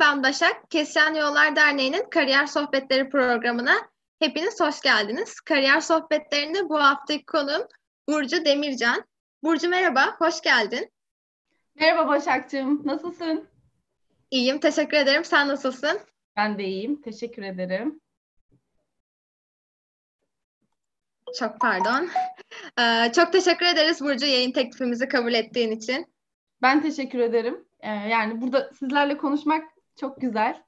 ben Başak. Kesişen Yollar Derneği'nin Kariyer Sohbetleri programına hepiniz hoş geldiniz. Kariyer Sohbetlerinde bu haftaki konuğum Burcu Demircan. Burcu merhaba, hoş geldin. Merhaba Başak'cığım, nasılsın? İyiyim, teşekkür ederim. Sen nasılsın? Ben de iyiyim, teşekkür ederim. Çok pardon. Ee, çok teşekkür ederiz Burcu yayın teklifimizi kabul ettiğin için. Ben teşekkür ederim. Ee, yani burada sizlerle konuşmak çok güzel.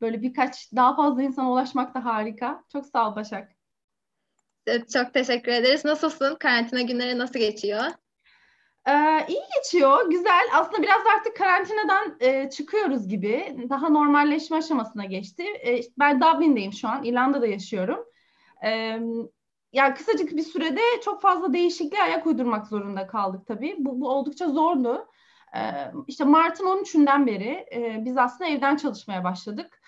Böyle birkaç daha fazla insana ulaşmak da harika. Çok sağ ol Başak. Evet, çok teşekkür ederiz. Nasılsın? Karantina günleri nasıl geçiyor? Ee, iyi geçiyor, güzel. Aslında biraz artık karantinadan e, çıkıyoruz gibi. Daha normalleşme aşamasına geçti. E, ben Dublin'deyim şu an, İrlanda'da yaşıyorum. E, yani kısacık bir sürede çok fazla değişikliğe ayak uydurmak zorunda kaldık tabii. Bu, bu oldukça zordu. İşte Mart'ın 13'ünden beri biz aslında evden çalışmaya başladık.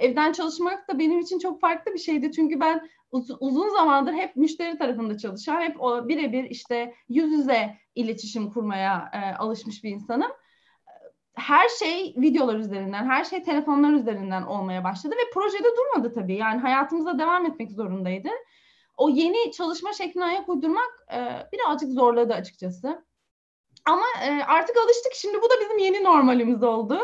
Evden çalışmak da benim için çok farklı bir şeydi. Çünkü ben uz- uzun zamandır hep müşteri tarafında çalışan, hep birebir işte yüz yüze iletişim kurmaya alışmış bir insanım. Her şey videolar üzerinden, her şey telefonlar üzerinden olmaya başladı ve projede durmadı tabii. Yani hayatımıza devam etmek zorundaydı. O yeni çalışma şekline ayak uydurmak birazcık zorladı açıkçası. Ama e, artık alıştık. Şimdi bu da bizim yeni normalimiz oldu.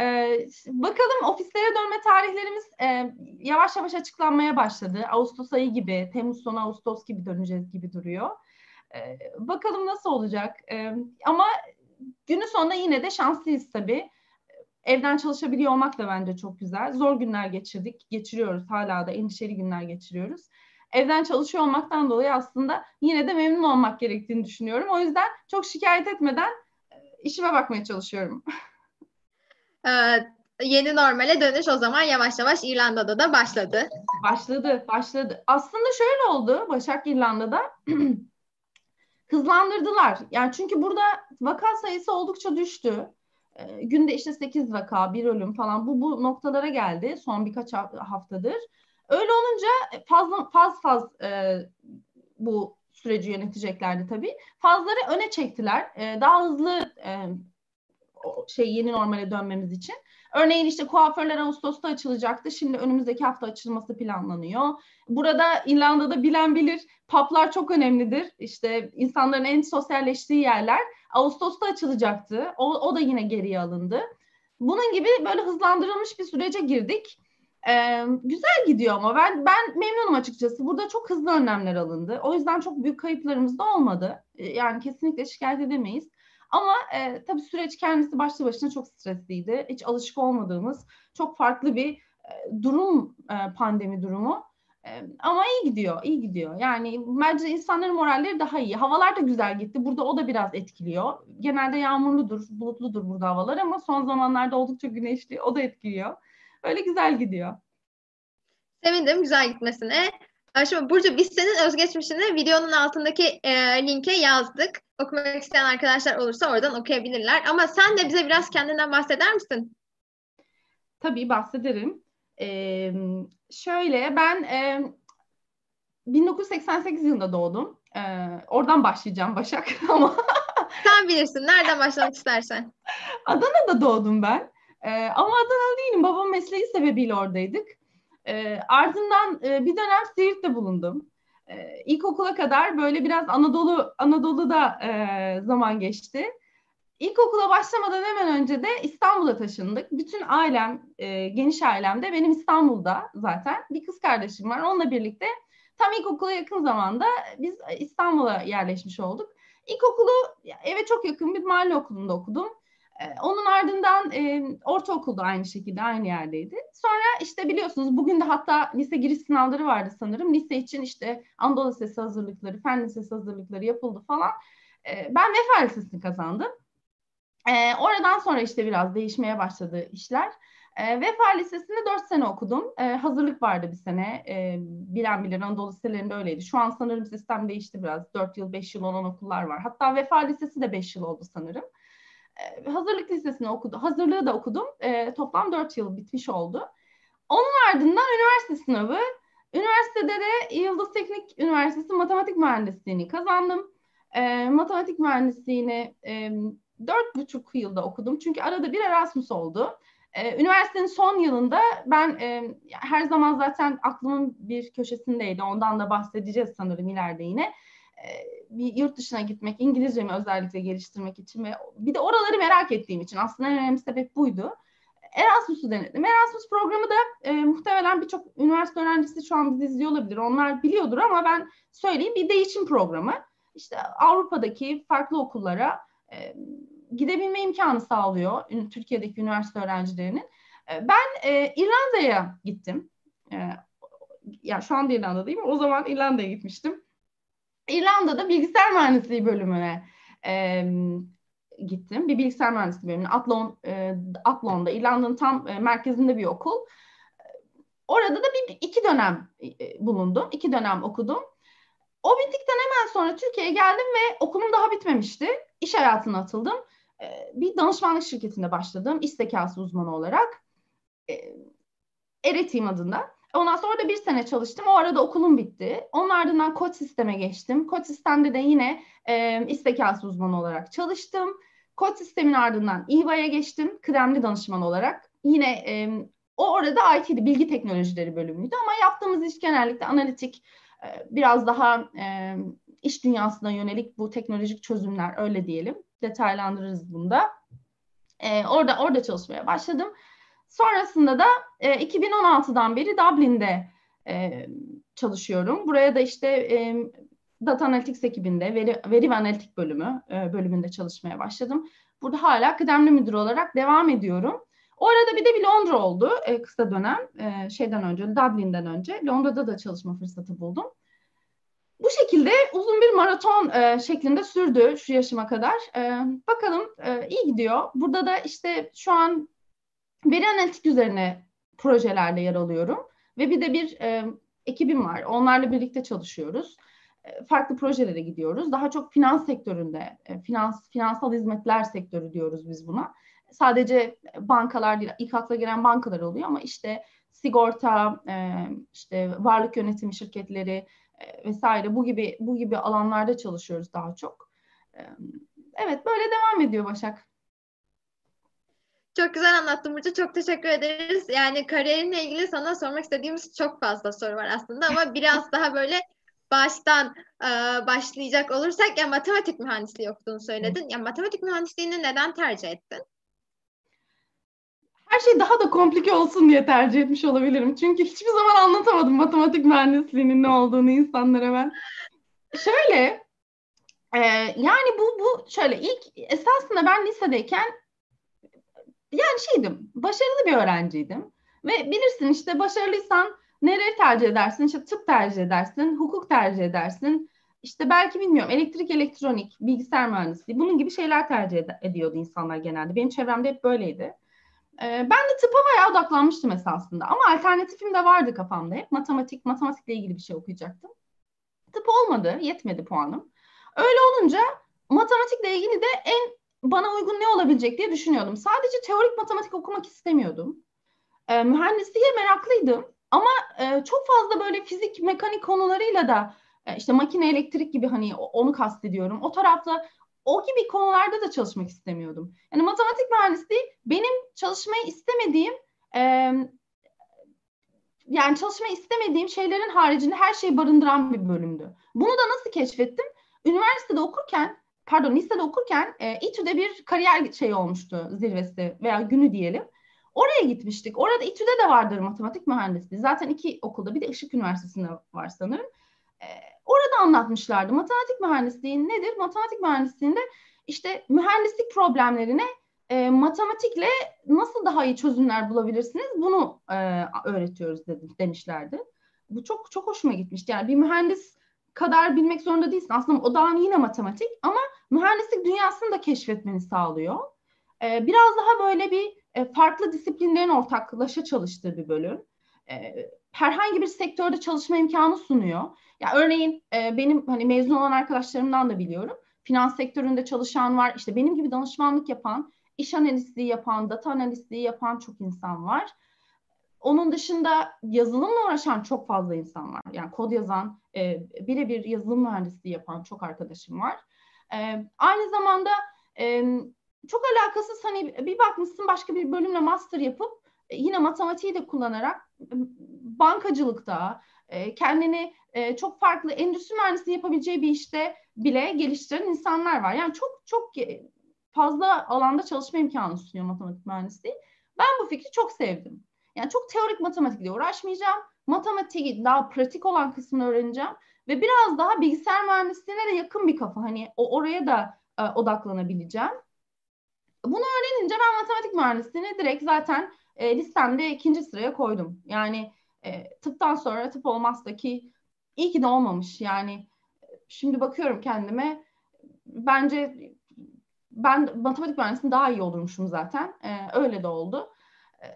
E, bakalım ofislere dönme tarihlerimiz e, yavaş yavaş açıklanmaya başladı. Ağustos ayı gibi, Temmuz sonu Ağustos gibi döneceğiz gibi duruyor. E, bakalım nasıl olacak. E, ama günün sonunda yine de şanslıyız tabii. Evden çalışabiliyor olmak da bence çok güzel. Zor günler geçirdik, geçiriyoruz. Hala da endişeli günler geçiriyoruz evden çalışıyor olmaktan dolayı aslında yine de memnun olmak gerektiğini düşünüyorum. O yüzden çok şikayet etmeden e, işime bakmaya çalışıyorum. Ee, yeni normale dönüş o zaman yavaş yavaş İrlanda'da da başladı. Başladı, başladı. Aslında şöyle oldu Başak İrlanda'da. hızlandırdılar. Yani çünkü burada vaka sayısı oldukça düştü. E, günde işte 8 vaka, bir ölüm falan bu bu noktalara geldi son birkaç haftadır. Öyle olunca e, fazla faz faz e, bu süreci yöneteceklerdi tabii. Fazları öne çektiler. E, daha hızlı e, şey yeni normale dönmemiz için. Örneğin işte kuaförler Ağustos'ta açılacaktı. Şimdi önümüzdeki hafta açılması planlanıyor. Burada İrlanda'da bilen bilir publar çok önemlidir. İşte insanların en sosyalleştiği yerler Ağustos'ta açılacaktı. O, o da yine geriye alındı. Bunun gibi böyle hızlandırılmış bir sürece girdik. Ee, güzel gidiyor ama ben ben memnunum açıkçası. Burada çok hızlı önlemler alındı. O yüzden çok büyük kayıplarımız da olmadı. Ee, yani kesinlikle şikayet edemeyiz. Ama e, tabii süreç kendisi başlı başına çok stresliydi. Hiç alışık olmadığımız çok farklı bir e, durum e, pandemi durumu. E, ama iyi gidiyor, iyi gidiyor. Yani bence insanların moralleri daha iyi. Havalar da güzel gitti. Burada o da biraz etkiliyor. Genelde yağmurludur, bulutludur burada havalar ama son zamanlarda oldukça güneşli. O da etkiliyor. Öyle güzel gidiyor. Sevindim güzel gitmesine. Şimdi Burcu biz senin özgeçmişini videonun altındaki e, linke yazdık. Okumak isteyen arkadaşlar olursa oradan okuyabilirler. Ama sen de bize biraz kendinden bahseder misin? Tabii bahsederim. Ee, şöyle ben e, 1988 yılında doğdum. Ee, oradan başlayacağım Başak ama. Sen bilirsin. Nereden başlamak istersen. Adana'da doğdum ben. E, ama Adana değilim. Babam mesleği sebebiyle oradaydık. E, ardından e, bir dönem Siirt'te bulundum. E, ilkokula kadar böyle biraz Anadolu Anadolu'da e, zaman geçti. İlkokula başlamadan hemen önce de İstanbul'a taşındık. Bütün ailem, e, geniş ailem de benim İstanbul'da zaten. Bir kız kardeşim var. Onunla birlikte tam ilkokula yakın zamanda biz İstanbul'a yerleşmiş olduk. İlkokulu eve çok yakın bir mahalle okulunda okudum. Ee, onun ardından e, ortaokulda aynı şekilde aynı yerdeydi. Sonra işte biliyorsunuz bugün de hatta lise giriş sınavları vardı sanırım. Lise için işte Anadolu Lisesi hazırlıkları, Fen Lisesi hazırlıkları yapıldı falan. E, ben Vefa Lisesi'ni kazandım. E, oradan sonra işte biraz değişmeye başladı işler. E, Vefa Lisesi'nde 4 sene okudum. E, hazırlık vardı bir sene. E, bilen bilir Anadolu liselerinde öyleydi. Şu an sanırım sistem değişti biraz. 4 yıl, 5 yıl olan okullar var. Hatta Vefa Lisesi de 5 yıl oldu sanırım. Ee, hazırlık lisesini okudum. Hazırlığı da okudum. E, toplam dört yıl bitmiş oldu. Onun ardından üniversite sınavı. Üniversitede de Yıldız Teknik Üniversitesi Matematik Mühendisliğini kazandım. E, matematik mühendisliğini e, dört buçuk yılda okudum. Çünkü arada bir Erasmus oldu. E, üniversitenin son yılında ben e, her zaman zaten aklımın bir köşesindeydi. Ondan da bahsedeceğiz sanırım ileride yine. E, bir yurt dışına gitmek, İngilizcemi özellikle geliştirmek için ve bir de oraları merak ettiğim için aslında en önemli sebep buydu. Erasmus'u denedim. Erasmus programı da e, muhtemelen birçok üniversite öğrencisi şu an bizi izliyor olabilir. Onlar biliyordur ama ben söyleyeyim bir değişim programı. İşte Avrupa'daki farklı okullara e, gidebilme imkanı sağlıyor Türkiye'deki üniversite öğrencilerinin. E, ben e, İrlanda'ya gittim. E, yani şu anda İrlanda'dayım. O zaman İrlanda'ya gitmiştim. İrlanda'da bilgisayar mühendisliği bölümüne e, gittim. Bir bilgisayar mühendisliği bölümüne. Athlone, e, Athlon'da, İrlanda'nın tam e, merkezinde bir okul. Orada da bir iki dönem e, bulundum. iki dönem okudum. O bittikten hemen sonra Türkiye'ye geldim ve okulum daha bitmemişti. İş hayatına atıldım. E, bir danışmanlık şirketinde başladım. İş zekası uzmanı olarak. E, Eretim adında. Ondan sonra da bir sene çalıştım. O arada okulum bitti. Onun ardından koç sisteme geçtim. Koç sistemde de yine e, iş zekası uzmanı olarak çalıştım. Koç sistemin ardından İVA'ya geçtim. Kıdemli danışman olarak. Yine e, o orada IT'di, bilgi teknolojileri bölümüydü ama yaptığımız iş genellikle analitik, e, biraz daha e, iş dünyasına yönelik bu teknolojik çözümler öyle diyelim. Detaylandırırız bunda. E, orada orada çalışmaya başladım. Sonrasında da e, 2016'dan beri Dublin'de e, çalışıyorum. Buraya da işte e, Data Analytics ekibinde veri, veri ve analitik bölümü e, bölümünde çalışmaya başladım. Burada hala kıdemli müdür olarak devam ediyorum. O arada bir de bir Londra oldu e, kısa dönem e, şeyden önce Dublin'den önce Londra'da da çalışma fırsatı buldum. Bu şekilde uzun bir maraton e, şeklinde sürdü şu yaşıma kadar. E, bakalım e, iyi gidiyor. Burada da işte şu an veri analitik üzerine projelerde yer alıyorum. Ve bir de bir e, ekibim var. Onlarla birlikte çalışıyoruz. E, farklı projelere gidiyoruz. Daha çok finans sektöründe, e, finans finansal hizmetler sektörü diyoruz biz buna. Sadece bankalar değil, ilk akla gelen bankalar oluyor ama işte sigorta, e, işte varlık yönetimi şirketleri e, vesaire bu gibi bu gibi alanlarda çalışıyoruz daha çok. E, evet böyle devam ediyor Başak. Çok güzel anlattın Burcu. Çok teşekkür ederiz. Yani kariyerinle ilgili sana sormak istediğimiz çok fazla soru var aslında ama biraz daha böyle baştan e, başlayacak olursak ya matematik mühendisliği okuduğunu söyledin. Ya matematik mühendisliğini neden tercih ettin? Her şey daha da komplike olsun diye tercih etmiş olabilirim. Çünkü hiçbir zaman anlatamadım matematik mühendisliğinin ne olduğunu insanlara ben. Şöyle, e, yani bu bu şöyle ilk esasında ben lisedeyken yani şeydim, başarılı bir öğrenciydim. Ve bilirsin işte başarılıysan nereyi tercih edersin? İşte tıp tercih edersin, hukuk tercih edersin. İşte belki bilmiyorum elektrik, elektronik, bilgisayar mühendisliği bunun gibi şeyler tercih ed- ediyordu insanlar genelde. Benim çevremde hep böyleydi. Ee, ben de tıpa bayağı odaklanmıştım esasında. Ama alternatifim de vardı kafamda hep. Matematik, matematikle ilgili bir şey okuyacaktım. Tıp olmadı, yetmedi puanım. Öyle olunca matematikle ilgili de en bana uygun ne olabilecek diye düşünüyordum. Sadece teorik matematik okumak istemiyordum. E, mühendisliğe meraklıydım ama e, çok fazla böyle fizik, mekanik konularıyla da e, işte makine, elektrik gibi hani onu kastediyorum. O tarafta o gibi konularda da çalışmak istemiyordum. Yani matematik mühendisliği benim çalışmayı istemediğim e, yani çalışmayı istemediğim şeylerin haricinde her şeyi barındıran bir bölümdü. Bunu da nasıl keşfettim? Üniversitede okurken pardon lisede okurken e, İTÜ'de bir kariyer şey olmuştu zirvesi veya günü diyelim. Oraya gitmiştik. Orada İTÜ'de de vardır matematik mühendisliği. Zaten iki okulda bir de Işık Üniversitesi'nde var sanırım. E, orada anlatmışlardı. Matematik mühendisliği nedir? Matematik mühendisliğinde işte mühendislik problemlerine e, matematikle nasıl daha iyi çözümler bulabilirsiniz? Bunu e, öğretiyoruz dedi, demişlerdi. Bu çok çok hoşuma gitmişti. Yani bir mühendis kadar bilmek zorunda değilsin. Aslında odağın yine matematik ama mühendislik dünyasını da keşfetmeni sağlıyor. Ee, biraz daha böyle bir e, farklı disiplinlerin ortaklaşa çalıştığı bir bölüm. Ee, herhangi bir sektörde çalışma imkanı sunuyor. Ya örneğin e, benim hani mezun olan arkadaşlarımdan da biliyorum. Finans sektöründe çalışan var. İşte benim gibi danışmanlık yapan, iş analistliği yapan, data analistliği yapan çok insan var. Onun dışında yazılımla uğraşan çok fazla insan var. Yani kod yazan, e, birebir yazılım mühendisliği yapan çok arkadaşım var. E, aynı zamanda e, çok alakasız hani bir bakmışsın başka bir bölümle master yapıp e, yine matematiği de kullanarak bankacılıkta e, kendini e, çok farklı endüstri mühendisliği yapabileceği bir işte bile geliştiren insanlar var. Yani çok çok fazla alanda çalışma imkanı sunuyor matematik mühendisliği. Ben bu fikri çok sevdim. Yani çok teorik matematikle uğraşmayacağım. Matematiği daha pratik olan kısmını öğreneceğim ve biraz daha bilgisayar mühendisliğine de yakın bir kafa. Hani o oraya da e, odaklanabileceğim. Bunu öğrenince ben matematik mühendisliğini direkt zaten e, listemde ikinci sıraya koydum. Yani e, tıptan sonra tıp olmazsa ki iyi ki de olmamış. Yani şimdi bakıyorum kendime bence ben matematik mühendisliğinde daha iyi olurmuşum zaten. E, öyle de oldu. E,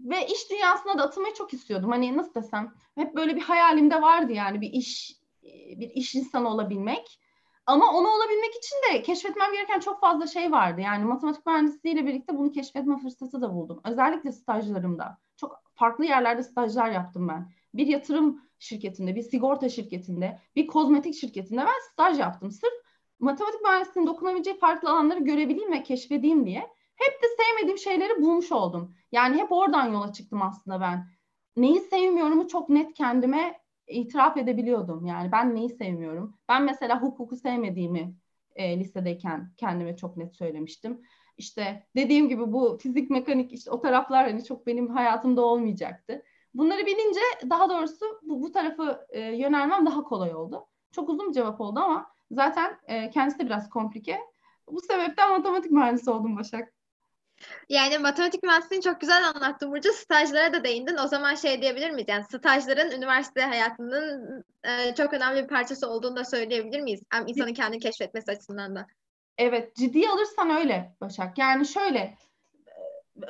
ve iş dünyasına da atılmayı çok istiyordum. Hani nasıl desem hep böyle bir hayalimde vardı yani bir iş bir iş insanı olabilmek. Ama onu olabilmek için de keşfetmem gereken çok fazla şey vardı. Yani matematik mühendisliğiyle birlikte bunu keşfetme fırsatı da buldum. Özellikle stajlarımda. Çok farklı yerlerde stajlar yaptım ben. Bir yatırım şirketinde, bir sigorta şirketinde, bir kozmetik şirketinde ben staj yaptım. Sırf matematik mühendisliğinin dokunabileceği farklı alanları görebileyim ve keşfedeyim diye. Hep de sevmediğim şeyleri bulmuş oldum. Yani hep oradan yola çıktım aslında ben. Neyi sevmiyorumu çok net kendime itiraf edebiliyordum. Yani ben neyi sevmiyorum? Ben mesela hukuku sevmediğimi e, lisedeyken kendime çok net söylemiştim. İşte dediğim gibi bu fizik mekanik işte o taraflar hani çok benim hayatımda olmayacaktı. Bunları bilince daha doğrusu bu, bu tarafı e, yönelmem daha kolay oldu. Çok uzun bir cevap oldu ama zaten e, kendisi de biraz komplike. Bu sebepten matematik mühendisi oldum Başak. Yani matematik mühendisliğini çok güzel anlattın Burcu. Stajlara da değindin. O zaman şey diyebilir miyiz? Yani stajların üniversite hayatının e, çok önemli bir parçası olduğunu da söyleyebilir miyiz? Hem insanın kendini keşfetmesi açısından da. Evet, ciddi alırsan öyle Başak. Yani şöyle, e,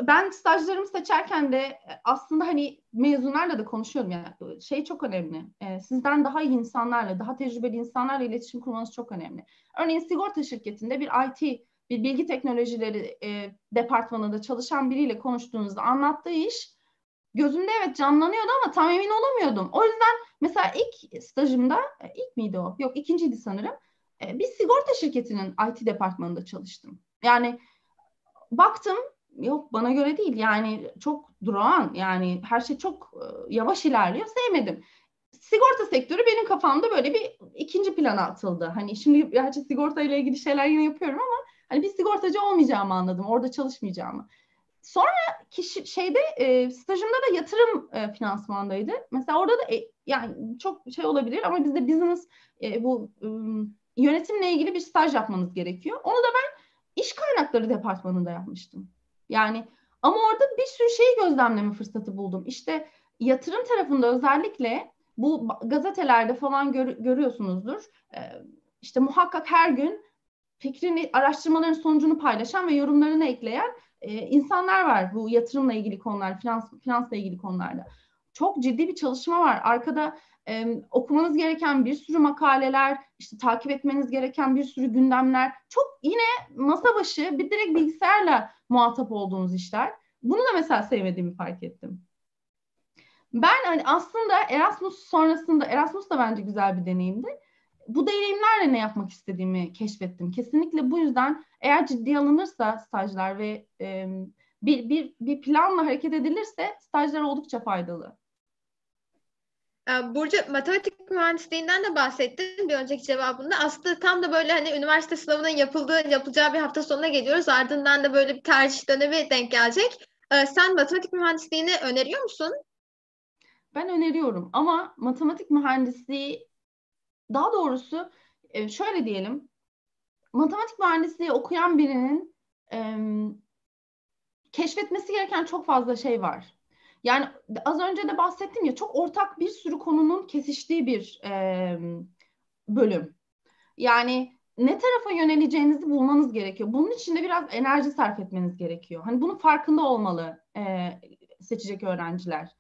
ben stajlarımı seçerken de aslında hani mezunlarla da konuşuyorum yani şey çok önemli. E, sizden daha iyi insanlarla, daha tecrübeli insanlarla iletişim kurmanız çok önemli. Örneğin sigorta şirketinde bir IT bir bilgi teknolojileri e, departmanında çalışan biriyle konuştuğunuzda anlattığı iş gözümde evet canlanıyordu ama tam emin olamıyordum. O yüzden mesela ilk stajımda, e, ilk miydi o? Yok ikinciydi sanırım. E, bir sigorta şirketinin IT departmanında çalıştım. Yani baktım yok bana göre değil yani çok durağan yani her şey çok e, yavaş ilerliyor sevmedim. Sigorta sektörü benim kafamda böyle bir ikinci plana atıldı. Hani şimdi gerçi sigorta ile ilgili şeyler yine yapıyorum ama Hani bir sigortacı olmayacağımı anladım. Orada çalışmayacağımı. Sonra kişi şeyde e, stajımda da yatırım e, finansmandaydı. Mesela orada da e, yani çok şey olabilir ama bizde business e, bu e, yönetimle ilgili bir staj yapmanız gerekiyor. Onu da ben iş kaynakları departmanında yapmıştım. Yani ama orada bir sürü şeyi gözlemleme fırsatı buldum. İşte yatırım tarafında özellikle bu gazetelerde falan gör, görüyorsunuzdur. E, işte muhakkak her gün fikrini, araştırmaların sonucunu paylaşan ve yorumlarını ekleyen e, insanlar var bu yatırımla ilgili konular, finans, finansla ilgili konularda. Çok ciddi bir çalışma var. Arkada e, okumanız gereken bir sürü makaleler, işte takip etmeniz gereken bir sürü gündemler. Çok yine masa başı bir direkt bilgisayarla muhatap olduğunuz işler. Bunu da mesela sevmediğimi fark ettim. Ben hani aslında Erasmus sonrasında Erasmus da bence güzel bir deneyimdi bu deneyimlerle ne yapmak istediğimi keşfettim. Kesinlikle bu yüzden eğer ciddi alınırsa stajlar ve e, bir, bir, bir planla hareket edilirse stajlar oldukça faydalı. Burcu matematik mühendisliğinden de bahsettin bir önceki cevabında. Aslında tam da böyle hani üniversite sınavının yapıldığı yapılacağı bir hafta sonuna geliyoruz. Ardından da böyle bir tercih dönemi denk gelecek. Sen matematik mühendisliğini öneriyor musun? Ben öneriyorum ama matematik mühendisliği daha doğrusu e, şöyle diyelim matematik mühendisliği okuyan birinin e, keşfetmesi gereken çok fazla şey var. Yani az önce de bahsettim ya çok ortak bir sürü konunun kesiştiği bir e, bölüm. Yani ne tarafa yöneleceğinizi bulmanız gerekiyor. Bunun için de biraz enerji sarf etmeniz gerekiyor. Hani bunun farkında olmalı e, seçecek öğrenciler.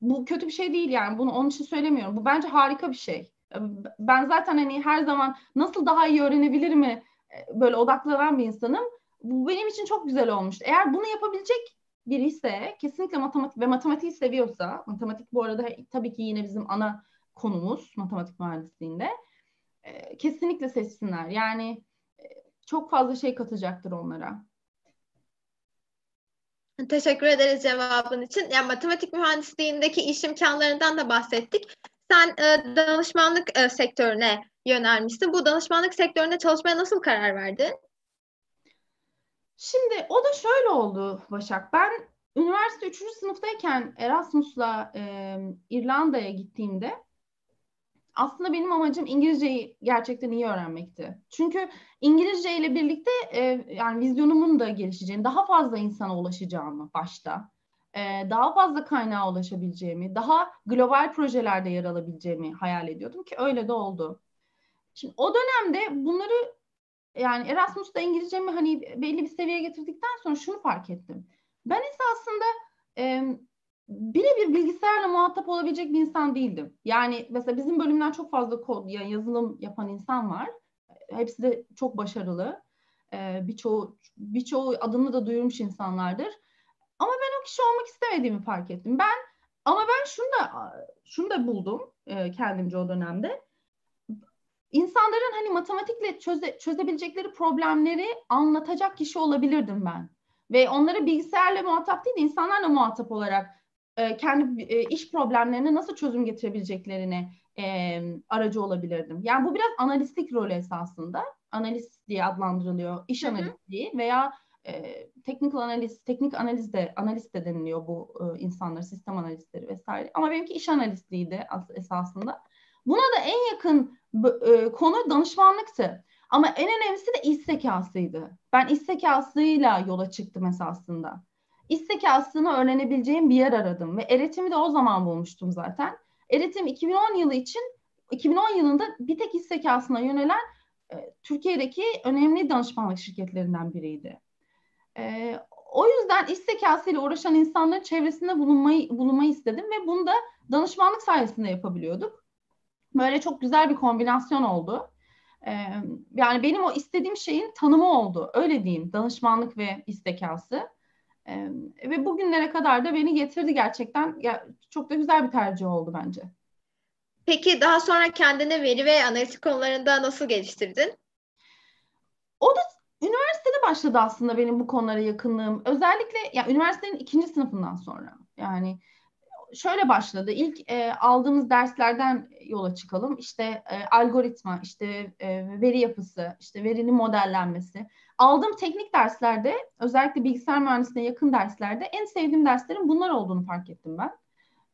Bu kötü bir şey değil yani. Bunu onun için söylemiyorum. Bu bence harika bir şey ben zaten hani her zaman nasıl daha iyi öğrenebilir mi e, böyle odaklanan bir insanım. Bu benim için çok güzel olmuştu. Eğer bunu yapabilecek biri ise kesinlikle matematik ve matematiği seviyorsa, matematik bu arada tabii ki yine bizim ana konumuz matematik mühendisliğinde. E, kesinlikle seçsinler. Yani e, çok fazla şey katacaktır onlara. Teşekkür ederiz cevabın için. Yani matematik mühendisliğindeki iş imkanlarından da bahsettik. Sen e, danışmanlık e, sektörüne yönelmişsin. Bu danışmanlık sektöründe çalışmaya nasıl karar verdin? Şimdi o da şöyle oldu Başak. Ben üniversite 3. sınıftayken Erasmus'la e, İrlanda'ya gittiğimde aslında benim amacım İngilizceyi gerçekten iyi öğrenmekti. Çünkü İngilizce ile birlikte e, yani vizyonumun da gelişeceğini, daha fazla insana ulaşacağımı başta, daha fazla kaynağa ulaşabileceğimi, daha global projelerde yer alabileceğimi hayal ediyordum ki öyle de oldu. Şimdi o dönemde bunları yani Erasmus'ta İngilizcemi hani belli bir seviyeye getirdikten sonra şunu fark ettim. Ben esasında e, birebir bilgisayarla muhatap olabilecek bir insan değildim. Yani mesela bizim bölümden çok fazla kod, yani yazılım yapan insan var. Hepsi de çok başarılı. Ee, birçoğu birçoğu adını da duyurmuş insanlardır. Kişi olmak istemediğimi fark ettim. Ben ama ben şunu da şunu da buldum e, kendimce o dönemde. İnsanların hani matematikle çöze, çözebilecekleri problemleri anlatacak kişi olabilirdim ben. Ve onları bilgisayarla muhatap değil de insanlarla muhatap olarak e, kendi e, iş problemlerine nasıl çözüm getirebileceklerine e, aracı olabilirdim. Yani bu biraz analistlik rolü esasında. Analist diye adlandırılıyor. İş analistliği veya e, teknik analiz, teknik analiz de analist de deniliyor bu e, insanlar, sistem analistleri vesaire. Ama benimki iş analistliğiydi esasında. Buna da en yakın e, konu danışmanlıktı. Ama en önemlisi de iş zekasıydı. Ben iş zekasıyla yola çıktım esasında iş zekasını öğrenebileceğim bir yer aradım ve eğitimi de o zaman bulmuştum zaten. Eğitim 2010 yılı için 2010 yılında bir tek iş zekasına yönelen e, Türkiye'deki önemli danışmanlık şirketlerinden biriydi. E, o yüzden iş zekasıyla uğraşan insanların çevresinde bulunmayı, bulunmayı istedim ve bunu da danışmanlık sayesinde yapabiliyorduk. Böyle çok güzel bir kombinasyon oldu. E, yani benim o istediğim şeyin tanımı oldu. Öyle diyeyim danışmanlık ve iş zekası. E, ve bugünlere kadar da beni getirdi gerçekten. Ya, çok da güzel bir tercih oldu bence. Peki daha sonra kendini veri ve analitik konularında nasıl geliştirdin? O da üniversitede başladı aslında benim bu konulara yakınlığım. Özellikle ya yani üniversitenin ikinci sınıfından sonra. Yani şöyle başladı. İlk e, aldığımız derslerden yola çıkalım. İşte e, algoritma, işte e, veri yapısı, işte verinin modellenmesi. Aldığım teknik derslerde, özellikle bilgisayar mühendisliğine yakın derslerde en sevdiğim derslerin bunlar olduğunu fark ettim ben.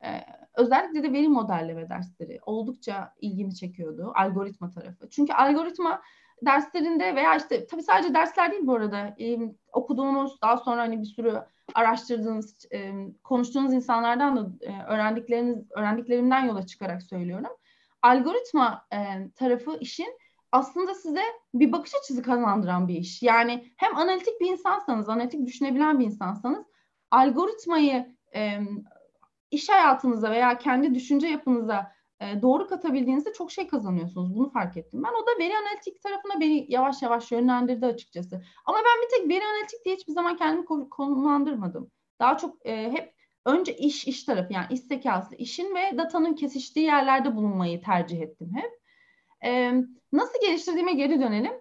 E, özellikle de veri modelleme dersleri oldukça ilgimi çekiyordu. Algoritma tarafı. Çünkü algoritma derslerinde veya işte tabii sadece dersler değil bu arada e, okuduğunuz daha sonra hani bir sürü araştırdığınız e, konuştuğunuz insanlardan da e, öğrendikleriniz öğrendiklerimden yola çıkarak söylüyorum. Algoritma e, tarafı işin aslında size bir bakış açısı kazandıran bir iş. Yani hem analitik bir insansanız, analitik düşünebilen bir insansanız algoritmayı e, iş hayatınıza veya kendi düşünce yapınıza e, doğru katabildiğinizde çok şey kazanıyorsunuz. Bunu fark ettim. Ben o da veri analitik tarafına beni yavaş yavaş yönlendirdi açıkçası. Ama ben bir tek veri analitik diye hiçbir zaman kendimi konumlandırmadım. Daha çok e, hep önce iş iş tarafı yani iş zekası, işin ve datanın kesiştiği yerlerde bulunmayı tercih ettim hep. E, nasıl geliştirdiğime geri dönelim.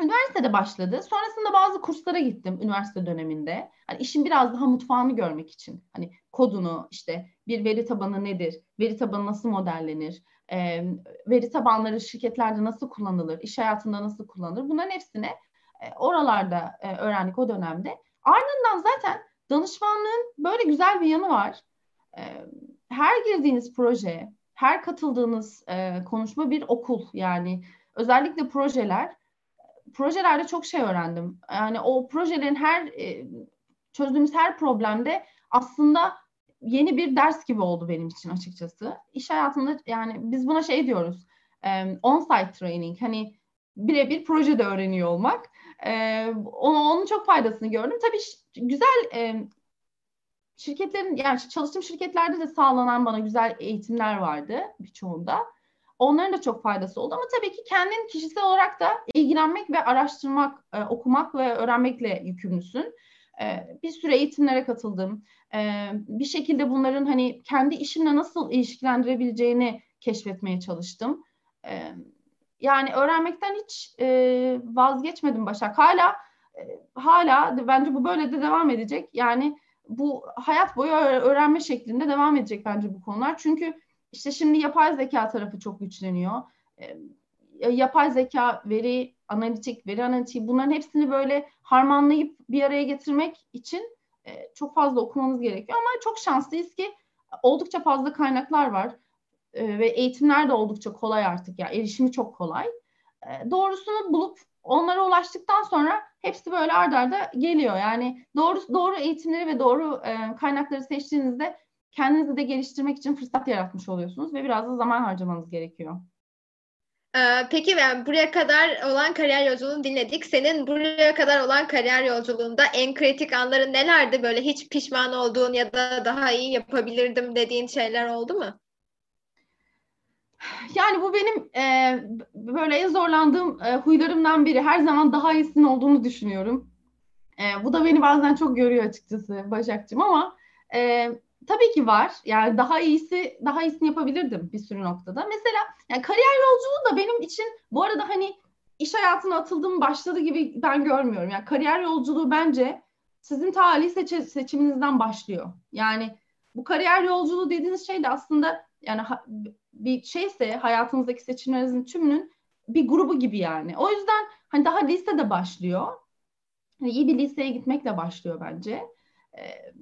Üniversitede başladı. Sonrasında bazı kurslara gittim üniversite döneminde. Hani işin biraz daha mutfağını görmek için. Hani kodunu, işte bir veri tabanı nedir, veri tabanı nasıl modellenir, e, veri tabanları şirketlerde nasıl kullanılır, iş hayatında nasıl kullanılır. Bunların hepsini e, oralarda e, öğrendik o dönemde. Ardından zaten danışmanlığın böyle güzel bir yanı var. E, her girdiğiniz proje, her katıldığınız e, konuşma bir okul yani özellikle projeler projelerde çok şey öğrendim. Yani o projelerin her e, çözdüğümüz her problemde aslında yeni bir ders gibi oldu benim için açıkçası. İş hayatında yani biz buna şey diyoruz. E, on-site training. Hani birebir projede öğreniyor olmak. E, onu, onun çok faydasını gördüm. Tabii güzel şirketlerin yani çalıştığım şirketlerde de sağlanan bana güzel eğitimler vardı birçoğunda. Onların da çok faydası oldu ama tabii ki kendin kişisel olarak da ilgilenmek ve araştırmak, e, okumak ve öğrenmekle yükümlüsün. E, bir süre eğitimlere katıldım. E, bir şekilde bunların hani kendi işimle nasıl ilişkilendirebileceğini keşfetmeye çalıştım. E, yani öğrenmekten hiç e, vazgeçmedim Başak. Hala e, hala bence bu böyle de devam edecek. Yani bu hayat boyu öğrenme şeklinde devam edecek bence bu konular. Çünkü işte şimdi yapay zeka tarafı çok güçleniyor. E, yapay zeka, veri analitik, veri analitiği bunların hepsini böyle harmanlayıp bir araya getirmek için e, çok fazla okumamız gerekiyor. Ama çok şanslıyız ki oldukça fazla kaynaklar var e, ve eğitimler de oldukça kolay artık ya erişimi çok kolay. E, doğrusunu bulup onlara ulaştıktan sonra hepsi böyle ardarda arda geliyor. Yani doğru doğru eğitimleri ve doğru e, kaynakları seçtiğinizde kendinizi de geliştirmek için fırsat yaratmış oluyorsunuz ve biraz da zaman harcamanız gerekiyor. Ee, peki yani buraya kadar olan kariyer yolculuğunu dinledik. Senin buraya kadar olan kariyer yolculuğunda en kritik anların nelerdi? Böyle hiç pişman olduğun ya da daha iyi yapabilirdim dediğin şeyler oldu mu? Yani bu benim e, böyle en zorlandığım e, huylarımdan biri. Her zaman daha iyisinin olduğunu düşünüyorum. E, bu da beni bazen çok görüyor açıkçası Başakcığım ama e, tabii ki var. Yani daha iyisi, daha iyisini yapabilirdim bir sürü noktada. Mesela yani kariyer yolculuğu da benim için bu arada hani iş hayatına atıldım başladı gibi ben görmüyorum. Yani kariyer yolculuğu bence sizin talih seçi, seçiminizden başlıyor. Yani bu kariyer yolculuğu dediğiniz şey de aslında yani bir şeyse hayatınızdaki seçimlerinizin tümünün bir grubu gibi yani. O yüzden hani daha lisede başlıyor. Hani iyi bir liseye gitmekle başlıyor bence. Ee,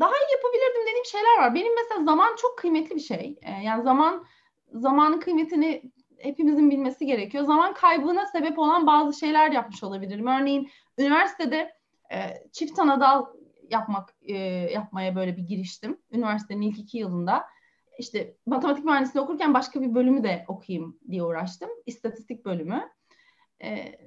daha iyi yapabilirdim dediğim şeyler var. Benim mesela zaman çok kıymetli bir şey. Ee, yani zaman zamanın kıymetini hepimizin bilmesi gerekiyor. Zaman kaybına sebep olan bazı şeyler yapmış olabilirim. Örneğin üniversitede e, çift anadal yapmak e, yapmaya böyle bir giriştim. Üniversitenin ilk iki yılında işte matematik mühendisliği okurken başka bir bölümü de okuyayım diye uğraştım. İstatistik bölümü. Ee,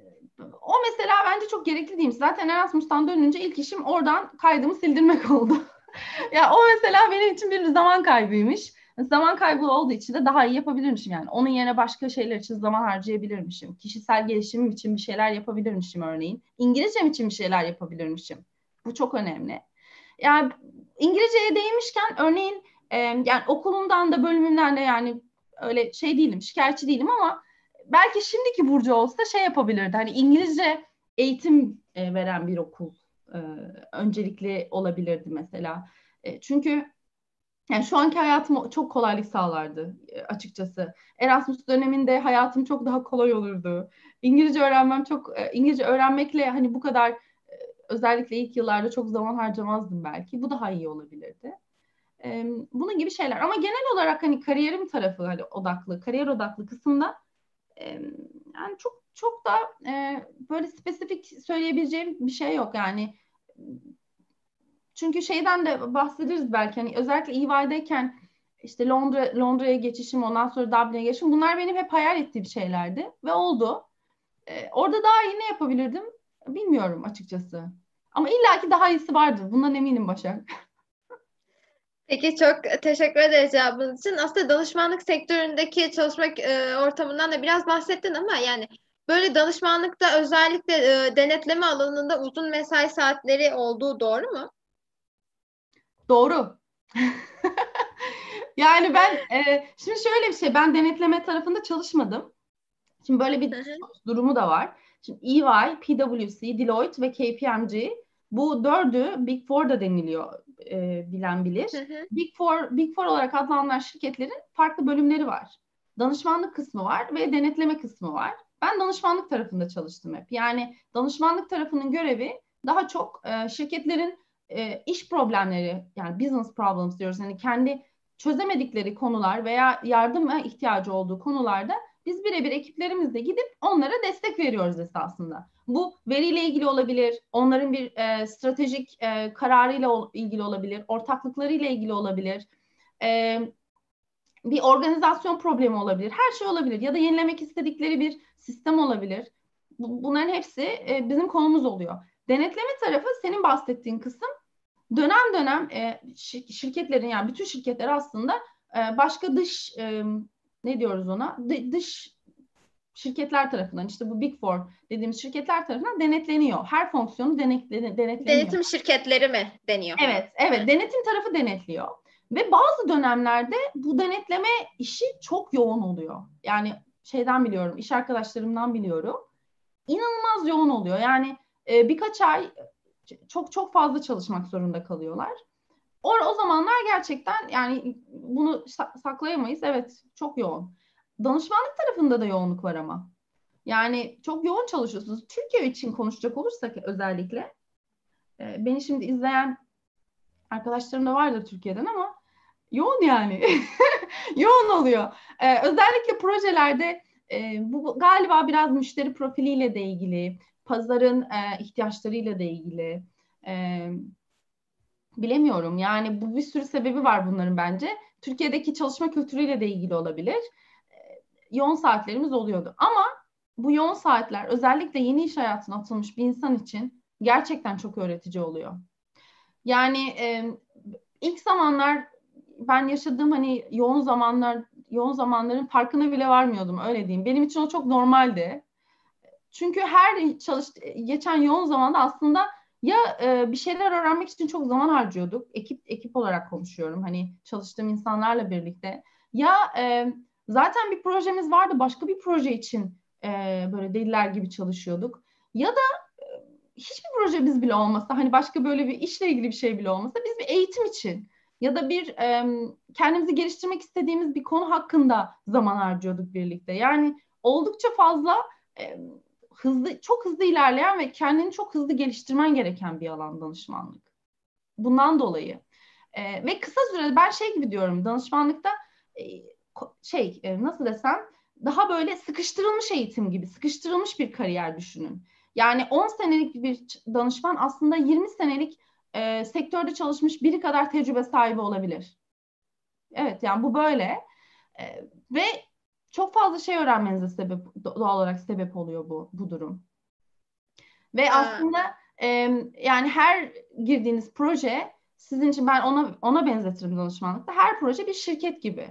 o mesela bence çok gerekli değil. Zaten Erasmus'tan dönünce ilk işim oradan kaydımı sildirmek oldu. ya o mesela benim için bir zaman kaybıymış. Zaman kaybı olduğu için de daha iyi yapabilirmişim yani. Onun yerine başka şeyler için zaman harcayabilirmişim. Kişisel gelişimim için bir şeyler yapabilirmişim örneğin. İngilizcem için bir şeyler yapabilirmişim. Bu çok önemli. Yani İngilizceye değinmişken örneğin e, yani okulumdan da bölümümden de yani öyle şey değilim, şikayetçi değilim ama belki şimdiki Burcu olsa şey yapabilirdi. Hani İngilizce eğitim e, veren bir okul e, öncelikli olabilirdi mesela. E, çünkü yani şu anki hayatım çok kolaylık sağlardı e, açıkçası. Erasmus döneminde hayatım çok daha kolay olurdu. İngilizce öğrenmem çok İngilizce öğrenmekle hani bu kadar özellikle ilk yıllarda çok zaman harcamazdım belki. Bu daha iyi olabilirdi. Bunun gibi şeyler. Ama genel olarak hani kariyerim tarafı hani odaklı, kariyer odaklı kısımda yani çok çok da böyle spesifik söyleyebileceğim bir şey yok yani. Çünkü şeyden de bahsederiz belki hani özellikle EY'deyken işte Londra Londra'ya geçişim ondan sonra Dublin'e geçişim bunlar benim hep hayal ettiğim şeylerdi ve oldu. Ee, orada daha iyi ne yapabilirdim bilmiyorum açıkçası. Ama illaki daha iyisi vardır. Bundan eminim Başak. Peki çok teşekkür ederiz cevabınız için. Aslında danışmanlık sektöründeki çalışmak e, ortamından da biraz bahsettin ama yani böyle danışmanlıkta özellikle e, denetleme alanında uzun mesai saatleri olduğu doğru mu? Doğru. yani ben e, şimdi şöyle bir şey ben denetleme tarafında çalışmadım. Şimdi böyle bir durumu da var. Şimdi EY, PwC, Deloitte ve KPMG bu dördü Big Four'da deniliyor e, bilen bilir. Hı hı. Big Four, Big Four olarak adlandırılan şirketlerin farklı bölümleri var. Danışmanlık kısmı var ve denetleme kısmı var. Ben danışmanlık tarafında çalıştım hep. Yani danışmanlık tarafının görevi daha çok e, şirketlerin e, iş problemleri yani business problems diyoruz. Yani kendi çözemedikleri konular veya yardıma ihtiyacı olduğu konularda biz birebir ekiplerimizle gidip onlara destek veriyoruz esasında. Bu veriyle ilgili olabilir, onların bir e, stratejik e, kararıyla ol, ilgili olabilir, ortaklıklarıyla ilgili olabilir, e, bir organizasyon problemi olabilir, her şey olabilir ya da yenilemek istedikleri bir sistem olabilir. Bu, bunların hepsi e, bizim konumuz oluyor. Denetleme tarafı senin bahsettiğin kısım dönem dönem e, şirketlerin yani bütün şirketler aslında e, başka dış ne diyoruz ona dış şirketler tarafından işte bu Big Four dediğimiz şirketler tarafından denetleniyor. Her fonksiyonu denetleniyor. Denetim şirketleri mi deniyor? Evet, evet. Denetim tarafı denetliyor. Ve bazı dönemlerde bu denetleme işi çok yoğun oluyor. Yani şeyden biliyorum, iş arkadaşlarımdan biliyorum. İnanılmaz yoğun oluyor. Yani e, birkaç ay çok çok fazla çalışmak zorunda kalıyorlar. O, o zamanlar gerçekten yani bunu saklayamayız. Evet çok yoğun. Danışmanlık tarafında da yoğunluk var ama. Yani çok yoğun çalışıyorsunuz. Türkiye için konuşacak olursak özellikle e, beni şimdi izleyen arkadaşlarım da vardır Türkiye'den ama yoğun yani. yoğun oluyor. E, özellikle projelerde e, bu galiba biraz müşteri profiliyle de ilgili, pazarın e, ihtiyaçlarıyla da ilgili. E, bilemiyorum. Yani bu bir sürü sebebi var bunların bence. Türkiye'deki çalışma kültürüyle de ilgili olabilir. E, yoğun saatlerimiz oluyordu. Ama bu yoğun saatler özellikle yeni iş hayatına atılmış bir insan için gerçekten çok öğretici oluyor. Yani e, ilk zamanlar ben yaşadığım hani yoğun zamanlar yoğun zamanların farkına bile varmıyordum öyle diyeyim. Benim için o çok normaldi. Çünkü her çalış geçen yoğun zamanda aslında ya e, bir şeyler öğrenmek için çok zaman harcıyorduk. Ekip ekip olarak konuşuyorum. Hani çalıştığım insanlarla birlikte. Ya e, zaten bir projemiz vardı. Başka bir proje için e, böyle deliler gibi çalışıyorduk. Ya da e, hiçbir projemiz bile olmasa hani başka böyle bir işle ilgili bir şey bile olmasa biz bir eğitim için ya da bir e, kendimizi geliştirmek istediğimiz bir konu hakkında zaman harcıyorduk birlikte. Yani oldukça fazla e, hızlı çok hızlı ilerleyen ve kendini çok hızlı geliştirmen gereken bir alan danışmanlık. Bundan dolayı e, ve kısa sürede ben şey gibi diyorum danışmanlıkta e, şey e, nasıl desem daha böyle sıkıştırılmış eğitim gibi sıkıştırılmış bir kariyer düşünün. Yani 10 senelik bir danışman aslında 20 senelik e, sektörde çalışmış biri kadar tecrübe sahibi olabilir. Evet yani bu böyle. E, ve çok fazla şey öğrenmenize sebep doğal olarak sebep oluyor bu bu durum. Ve ha. aslında e, yani her girdiğiniz proje sizin için ben ona ona benzetirim danışmanlıkta. Her proje bir şirket gibi.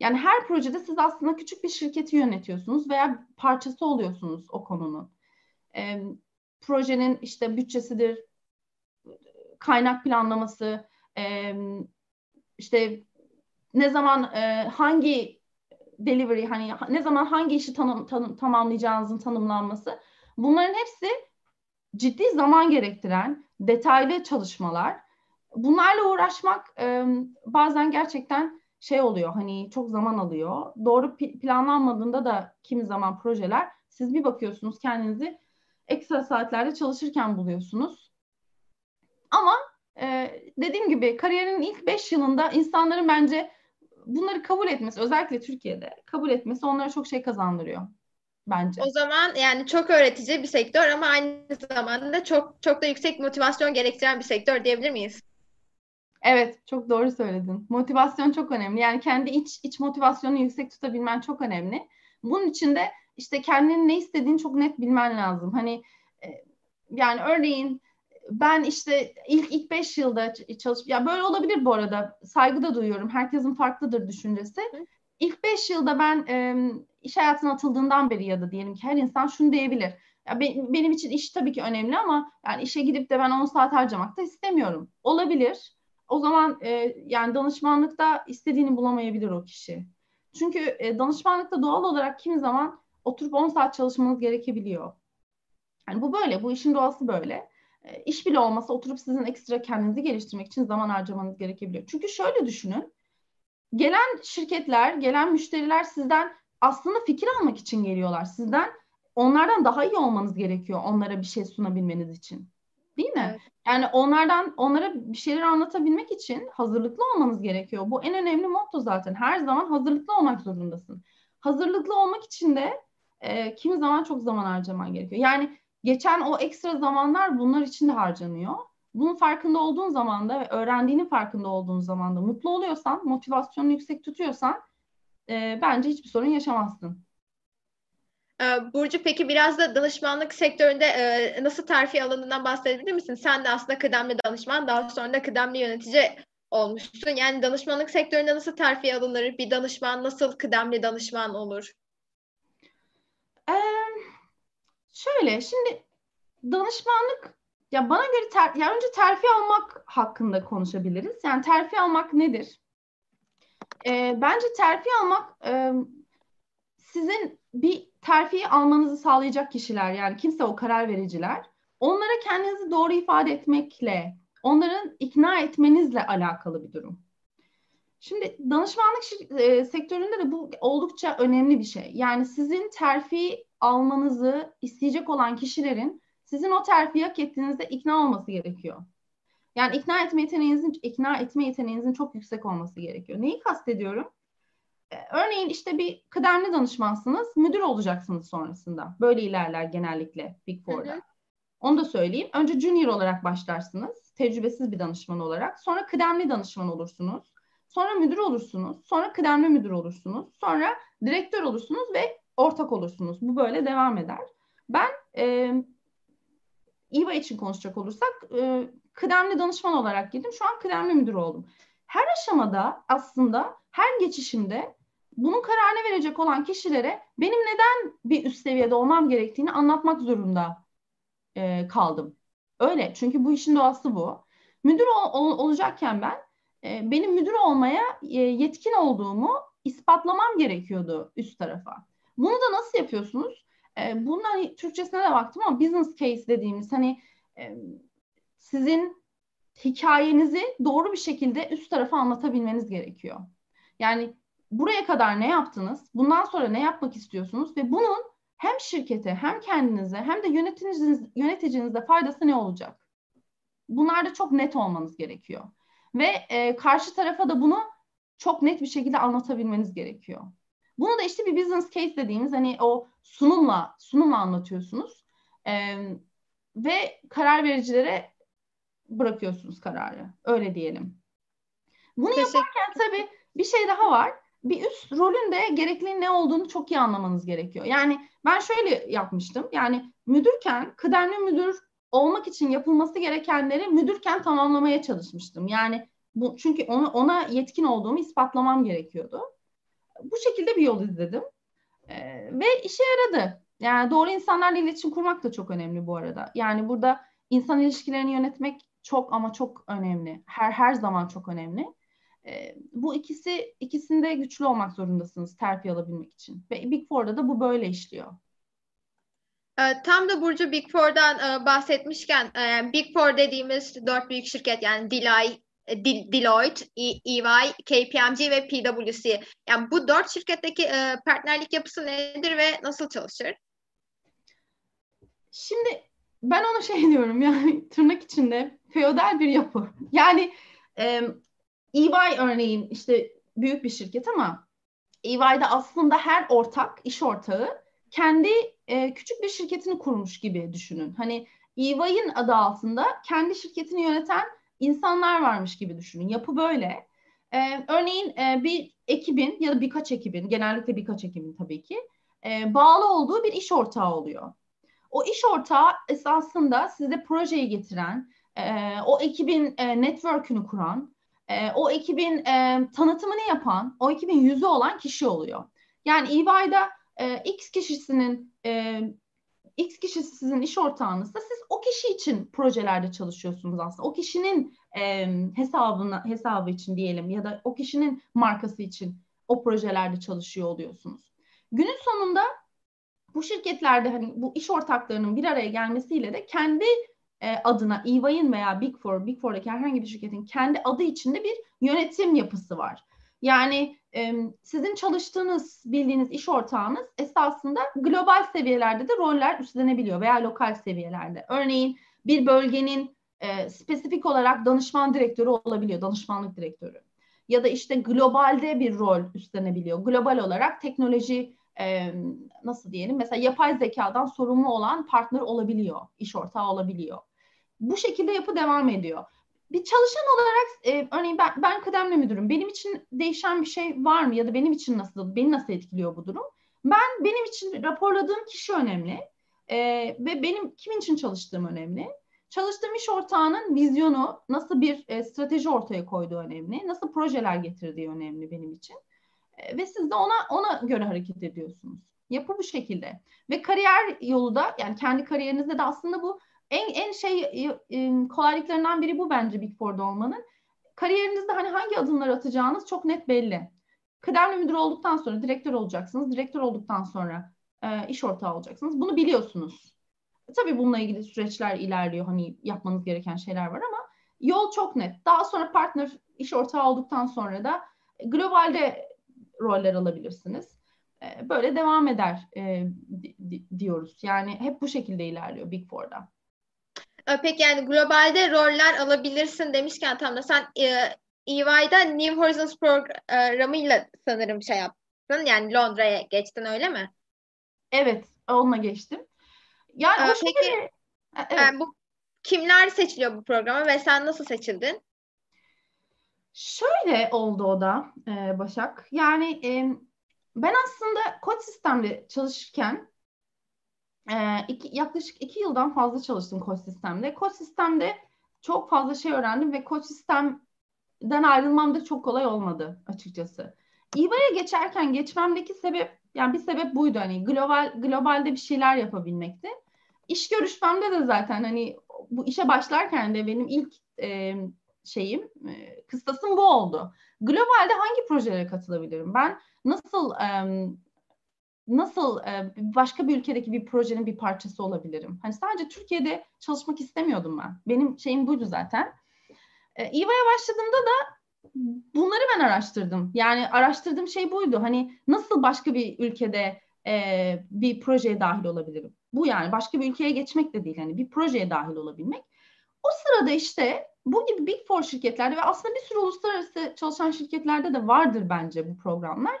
Yani her projede siz aslında küçük bir şirketi yönetiyorsunuz veya parçası oluyorsunuz o konunun. E, projenin işte bütçesidir, kaynak planlaması, e, işte ne zaman e, hangi delivery hani ne zaman hangi işi tanım, tanım, tamamlayacağınızın tanımlanması bunların hepsi ciddi zaman gerektiren detaylı çalışmalar. Bunlarla uğraşmak e, bazen gerçekten şey oluyor hani çok zaman alıyor. Doğru planlanmadığında da kimi zaman projeler siz bir bakıyorsunuz kendinizi ekstra saatlerde çalışırken buluyorsunuz. Ama e, dediğim gibi kariyerin ilk 5 yılında insanların bence bunları kabul etmesi özellikle Türkiye'de kabul etmesi onlara çok şey kazandırıyor bence. O zaman yani çok öğretici bir sektör ama aynı zamanda çok çok da yüksek motivasyon gerektiren bir sektör diyebilir miyiz? Evet, çok doğru söyledin. Motivasyon çok önemli. Yani kendi iç iç motivasyonu yüksek tutabilmen çok önemli. Bunun için de işte kendinin ne istediğini çok net bilmen lazım. Hani e, yani örneğin ben işte ilk ilk beş yılda çalışıp ya böyle olabilir bu arada saygı da duyuyorum herkesin farklıdır düşüncesi. İlk beş yılda ben e, iş hayatına atıldığından beri ya da diyelim ki her insan şunu diyebilir. Ya be, benim için iş tabii ki önemli ama yani işe gidip de ben 10 saat harcamak da istemiyorum. Olabilir. O zaman e, yani danışmanlıkta istediğini bulamayabilir o kişi. Çünkü e, danışmanlıkta doğal olarak kimi zaman oturup 10 saat çalışmanız gerekebiliyor. Yani bu böyle, bu işin doğası böyle. E, iş bile olmasa oturup sizin ekstra kendinizi geliştirmek için zaman harcamanız gerekebiliyor. Çünkü şöyle düşünün. Gelen şirketler, gelen müşteriler sizden aslında fikir almak için geliyorlar. Sizden onlardan daha iyi olmanız gerekiyor onlara bir şey sunabilmeniz için. Değil mi? Evet. Yani onlardan onlara bir şeyler anlatabilmek için hazırlıklı olmanız gerekiyor. Bu en önemli motto zaten. Her zaman hazırlıklı olmak zorundasın. Hazırlıklı olmak için de e, kimi zaman çok zaman harcaman gerekiyor. Yani geçen o ekstra zamanlar bunlar için de harcanıyor. Bunun farkında olduğun zaman da ve öğrendiğinin farkında olduğun zaman da mutlu oluyorsan, motivasyonunu yüksek tutuyorsan e, bence hiçbir sorun yaşamazsın. Ee, Burcu peki biraz da danışmanlık sektöründe e, nasıl terfi alanından bahsedebilir misin? Sen de aslında kıdemli danışman, daha sonra da kıdemli yönetici olmuştun. Yani danışmanlık sektöründe nasıl terfi alınır? Bir danışman nasıl kıdemli danışman olur? Ee, şöyle şimdi danışmanlık ya bana göre ter, ya önce terfi almak hakkında konuşabiliriz. Yani terfi almak nedir? Ee, bence terfi almak e, sizin bir terfiyi almanızı sağlayacak kişiler yani kimse o karar vericiler onlara kendinizi doğru ifade etmekle onların ikna etmenizle alakalı bir durum. Şimdi danışmanlık e, sektöründe de bu oldukça önemli bir şey. Yani sizin terfi almanızı isteyecek olan kişilerin sizin o terfiyi hak ettiğinizde ikna olması gerekiyor. Yani ikna etme yeteneğinizin ikna etme yeteneğinizin çok yüksek olması gerekiyor. Neyi kastediyorum? Ee, örneğin işte bir kıdemli danışmansınız, müdür olacaksınız sonrasında. Böyle ilerler genellikle Big Four'da. Hı hı. Onu da söyleyeyim. Önce junior olarak başlarsınız, tecrübesiz bir danışman olarak. Sonra kıdemli danışman olursunuz. Sonra müdür olursunuz. Sonra kıdemli müdür olursunuz. Sonra direktör olursunuz ve ortak olursunuz. Bu böyle devam eder. Ben e, İVA için konuşacak olursak e, kıdemli danışman olarak girdim. Şu an kıdemli müdür oldum. Her aşamada aslında her geçişimde bunun kararını verecek olan kişilere benim neden bir üst seviyede olmam gerektiğini anlatmak zorunda e, kaldım. Öyle çünkü bu işin doğası bu. Müdür ol, ol, olacakken ben benim müdür olmaya e, yetkin olduğumu ispatlamam gerekiyordu üst tarafa. Bunu da nasıl yapıyorsunuz? E, bunun hani Türkçesine de baktım ama business case dediğimiz hani e, sizin hikayenizi doğru bir şekilde üst tarafa anlatabilmeniz gerekiyor. Yani buraya kadar ne yaptınız? Bundan sonra ne yapmak istiyorsunuz? Ve bunun hem şirkete hem kendinize hem de yöneticiniz, yöneticinizde faydası ne olacak? Bunlarda çok net olmanız gerekiyor. Ve e, karşı tarafa da bunu çok net bir şekilde anlatabilmeniz gerekiyor. Bunu da işte bir business case dediğimiz hani o sunumla sunumla anlatıyorsunuz. E, ve karar vericilere bırakıyorsunuz kararı. Öyle diyelim. Bunu yaparken tabii bir şey daha var. Bir üst rolün de gerekliliğin ne olduğunu çok iyi anlamanız gerekiyor. Yani ben şöyle yapmıştım. Yani müdürken kıdemli müdür olmak için yapılması gerekenleri müdürken tamamlamaya çalışmıştım. Yani bu çünkü onu ona yetkin olduğumu ispatlamam gerekiyordu. Bu şekilde bir yol izledim. Ee, ve işe yaradı. Yani doğru insanlarla iletişim kurmak da çok önemli bu arada. Yani burada insan ilişkilerini yönetmek çok ama çok önemli. Her her zaman çok önemli. E, bu ikisi ikisinde güçlü olmak zorundasınız terfi alabilmek için. Ve Big Four'da da bu böyle işliyor. Ee, tam da Burcu Big Four'dan e, bahsetmişken e, Big Four dediğimiz dört büyük şirket yani Delay, e, Deloitte, EY, KPMG ve PwC. Yani bu dört şirketteki partnerlik yapısı nedir ve nasıl çalışır? Şimdi ben ona şey diyorum yani tırnak içinde feodal bir yapı. Yani e, EY örneğin işte büyük bir şirket ama EY'de aslında her ortak, iş ortağı kendi e, küçük bir şirketini kurmuş gibi düşünün. Hani EY'in adı altında kendi şirketini yöneten insanlar varmış gibi düşünün. Yapı böyle. E, örneğin e, bir ekibin ya da birkaç ekibin, genellikle birkaç ekibin tabii ki e, bağlı olduğu bir iş ortağı oluyor. O iş ortağı esasında size projeyi getiren, e, o ekibin e, network'ünü kuran, e, o ekibin e, tanıtımını yapan, o ekibin yüzü olan kişi oluyor. Yani EY'da e, X kişisinin e, X kişisi sizin iş ortağınızsa siz o kişi için projelerde çalışıyorsunuz aslında. O kişinin e, hesabına hesabı için diyelim ya da o kişinin markası için o projelerde çalışıyor oluyorsunuz. Günün sonunda bu şirketlerde hani bu iş ortaklarının bir araya gelmesiyle de kendi e, adına EY'in veya Big Four, Big Four'daki herhangi bir şirketin kendi adı içinde bir yönetim yapısı var. Yani e, sizin çalıştığınız, bildiğiniz iş ortağınız esasında global seviyelerde de roller üstlenebiliyor veya lokal seviyelerde. Örneğin bir bölgenin e, spesifik olarak danışman direktörü olabiliyor, danışmanlık direktörü. Ya da işte globalde bir rol üstlenebiliyor. Global olarak teknoloji e, nasıl diyelim mesela yapay zekadan sorumlu olan partner olabiliyor, iş ortağı olabiliyor. Bu şekilde yapı devam ediyor. Bir çalışan olarak e, örneğin ben, ben kıdemli müdürüm. Benim için değişen bir şey var mı ya da benim için nasıl, beni nasıl etkiliyor bu durum? Ben benim için raporladığım kişi önemli e, ve benim kimin için çalıştığım önemli. Çalıştığım iş ortağının vizyonu nasıl bir e, strateji ortaya koyduğu önemli, nasıl projeler getirdiği önemli benim için. E, ve siz de ona ona göre hareket ediyorsunuz. Yapı bu şekilde. Ve kariyer yolu da yani kendi kariyerinizde de aslında bu en en şey e, e, kolaylıklarından biri bu bence Big Four'da olmanın. Kariyerinizde hani hangi adımlar atacağınız çok net belli. kıdemli müdür olduktan sonra direktör olacaksınız. Direktör olduktan sonra e, iş ortağı olacaksınız. Bunu biliyorsunuz. Tabii bununla ilgili süreçler ilerliyor. Hani yapmanız gereken şeyler var ama yol çok net. Daha sonra partner iş ortağı olduktan sonra da globalde roller alabilirsiniz. E, böyle devam eder e, diyoruz. Yani hep bu şekilde ilerliyor Big Four'da. E, peki yani globalde roller alabilirsin demişken tam da sen e, EY'da New Horizons programıyla sanırım şey yaptın. Yani Londra'ya geçtin öyle mi? Evet, onunla geçtim. Yani ee, o peki, şöyle, evet. yani bu kimler seçiliyor bu programa ve sen nasıl seçildin? Şöyle oldu o da e, Başak. Yani e, ben aslında kod sistemde çalışırken e, iki, yaklaşık iki yıldan fazla çalıştım kod sistemde. Kod sistemde çok fazla şey öğrendim ve kod sistemden ayrılmam da çok kolay olmadı açıkçası. İVA'ya geçerken geçmemdeki sebep yani bir sebep buydu hani global globalde bir şeyler yapabilmekti. İş görüşmemde de zaten hani bu işe başlarken de benim ilk e, şeyim, e, kıstasım bu oldu. Globalde hangi projelere katılabilirim? Ben nasıl e, nasıl başka bir ülkedeki bir projenin bir parçası olabilirim? Hani sadece Türkiye'de çalışmak istemiyordum ben. Benim şeyim buydu zaten. E, İVA'ya başladığımda da bunları ben araştırdım. Yani araştırdığım şey buydu. Hani nasıl başka bir ülkede bir projeye dahil olabilirim? Bu yani başka bir ülkeye geçmek de değil. Hani bir projeye dahil olabilmek. O sırada işte bu gibi Big Four şirketlerde ve aslında bir sürü uluslararası çalışan şirketlerde de vardır bence bu programlar.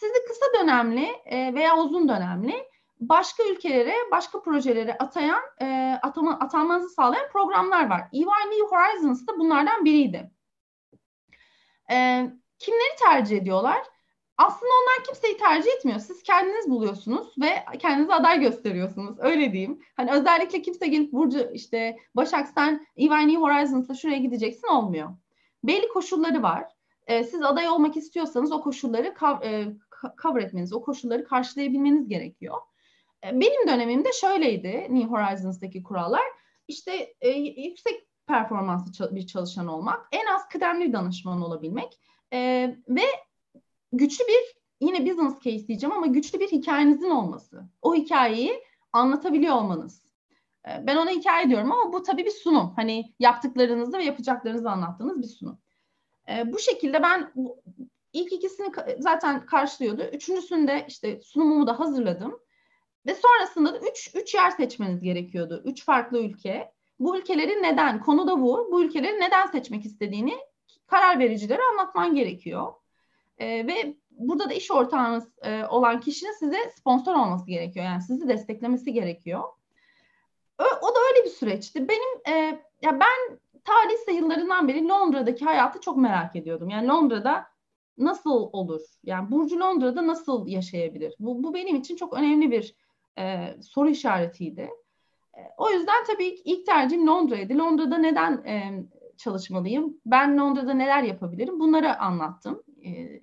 Sizi kısa dönemli e, veya uzun dönemli başka ülkelere, başka projelere atayan, e, atama, atanmanızı sağlayan programlar var. EY New Horizons da bunlardan biriydi. E, kimleri tercih ediyorlar? Aslında onlar kimseyi tercih etmiyor. Siz kendiniz buluyorsunuz ve kendinize aday gösteriyorsunuz. Öyle diyeyim. Hani özellikle kimse gelip Burcu işte Başak sen EY New Horizons'la şuraya gideceksin olmuyor. Belli koşulları var. Ee, siz aday olmak istiyorsanız o koşulları e, cover etmeniz, o koşulları karşılayabilmeniz gerekiyor. Ee, benim dönemimde şöyleydi New Horizons'daki kurallar. İşte e, yüksek performanslı bir çalışan olmak, en az kıdemli danışman olabilmek e, ve güçlü bir yine business case diyeceğim ama güçlü bir hikayenizin olması. O hikayeyi anlatabiliyor olmanız. E, ben ona hikaye diyorum ama bu tabii bir sunum. Hani yaptıklarınızı ve yapacaklarınızı anlattığınız bir sunum. E, bu şekilde ben ilk ikisini zaten karşılıyordu. Üçüncüsünde işte sunumumu da hazırladım. Ve sonrasında da üç, üç yer seçmeniz gerekiyordu. Üç farklı ülke. Bu ülkeleri neden, konu da bu, bu ülkeleri neden seçmek istediğini karar vericilere anlatman gerekiyor. E, ve burada da iş ortağınız e, olan kişinin size sponsor olması gerekiyor. Yani sizi desteklemesi gerekiyor. O, o da öyle bir süreçti. Benim e, ya ben ta lise yıllarından beri Londra'daki hayatı çok merak ediyordum. Yani Londra'da nasıl olur? Yani Burcu Londra'da nasıl yaşayabilir? Bu, bu benim için çok önemli bir e, soru işaretiydi. E, o yüzden tabii ilk, ilk tercihim Londra'ydı. Londra'da neden e, çalışmalıyım? Ben Londra'da neler yapabilirim? Bunları anlattım e,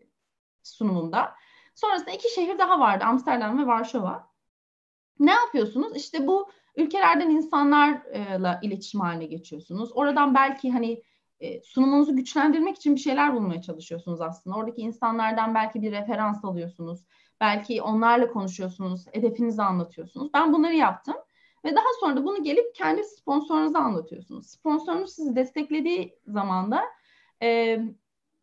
sunumumda. Sonrasında iki şehir daha vardı. Amsterdam ve Varşova. Ne yapıyorsunuz? İşte bu ülkelerden insanlarla iletişim haline geçiyorsunuz. Oradan belki hani e, sunumunuzu güçlendirmek için bir şeyler bulmaya çalışıyorsunuz aslında. Oradaki insanlardan belki bir referans alıyorsunuz. Belki onlarla konuşuyorsunuz, hedefinizi anlatıyorsunuz. Ben bunları yaptım. Ve daha sonra da bunu gelip kendi sponsorunuza anlatıyorsunuz. Sponsorunuz sizi desteklediği zaman da e,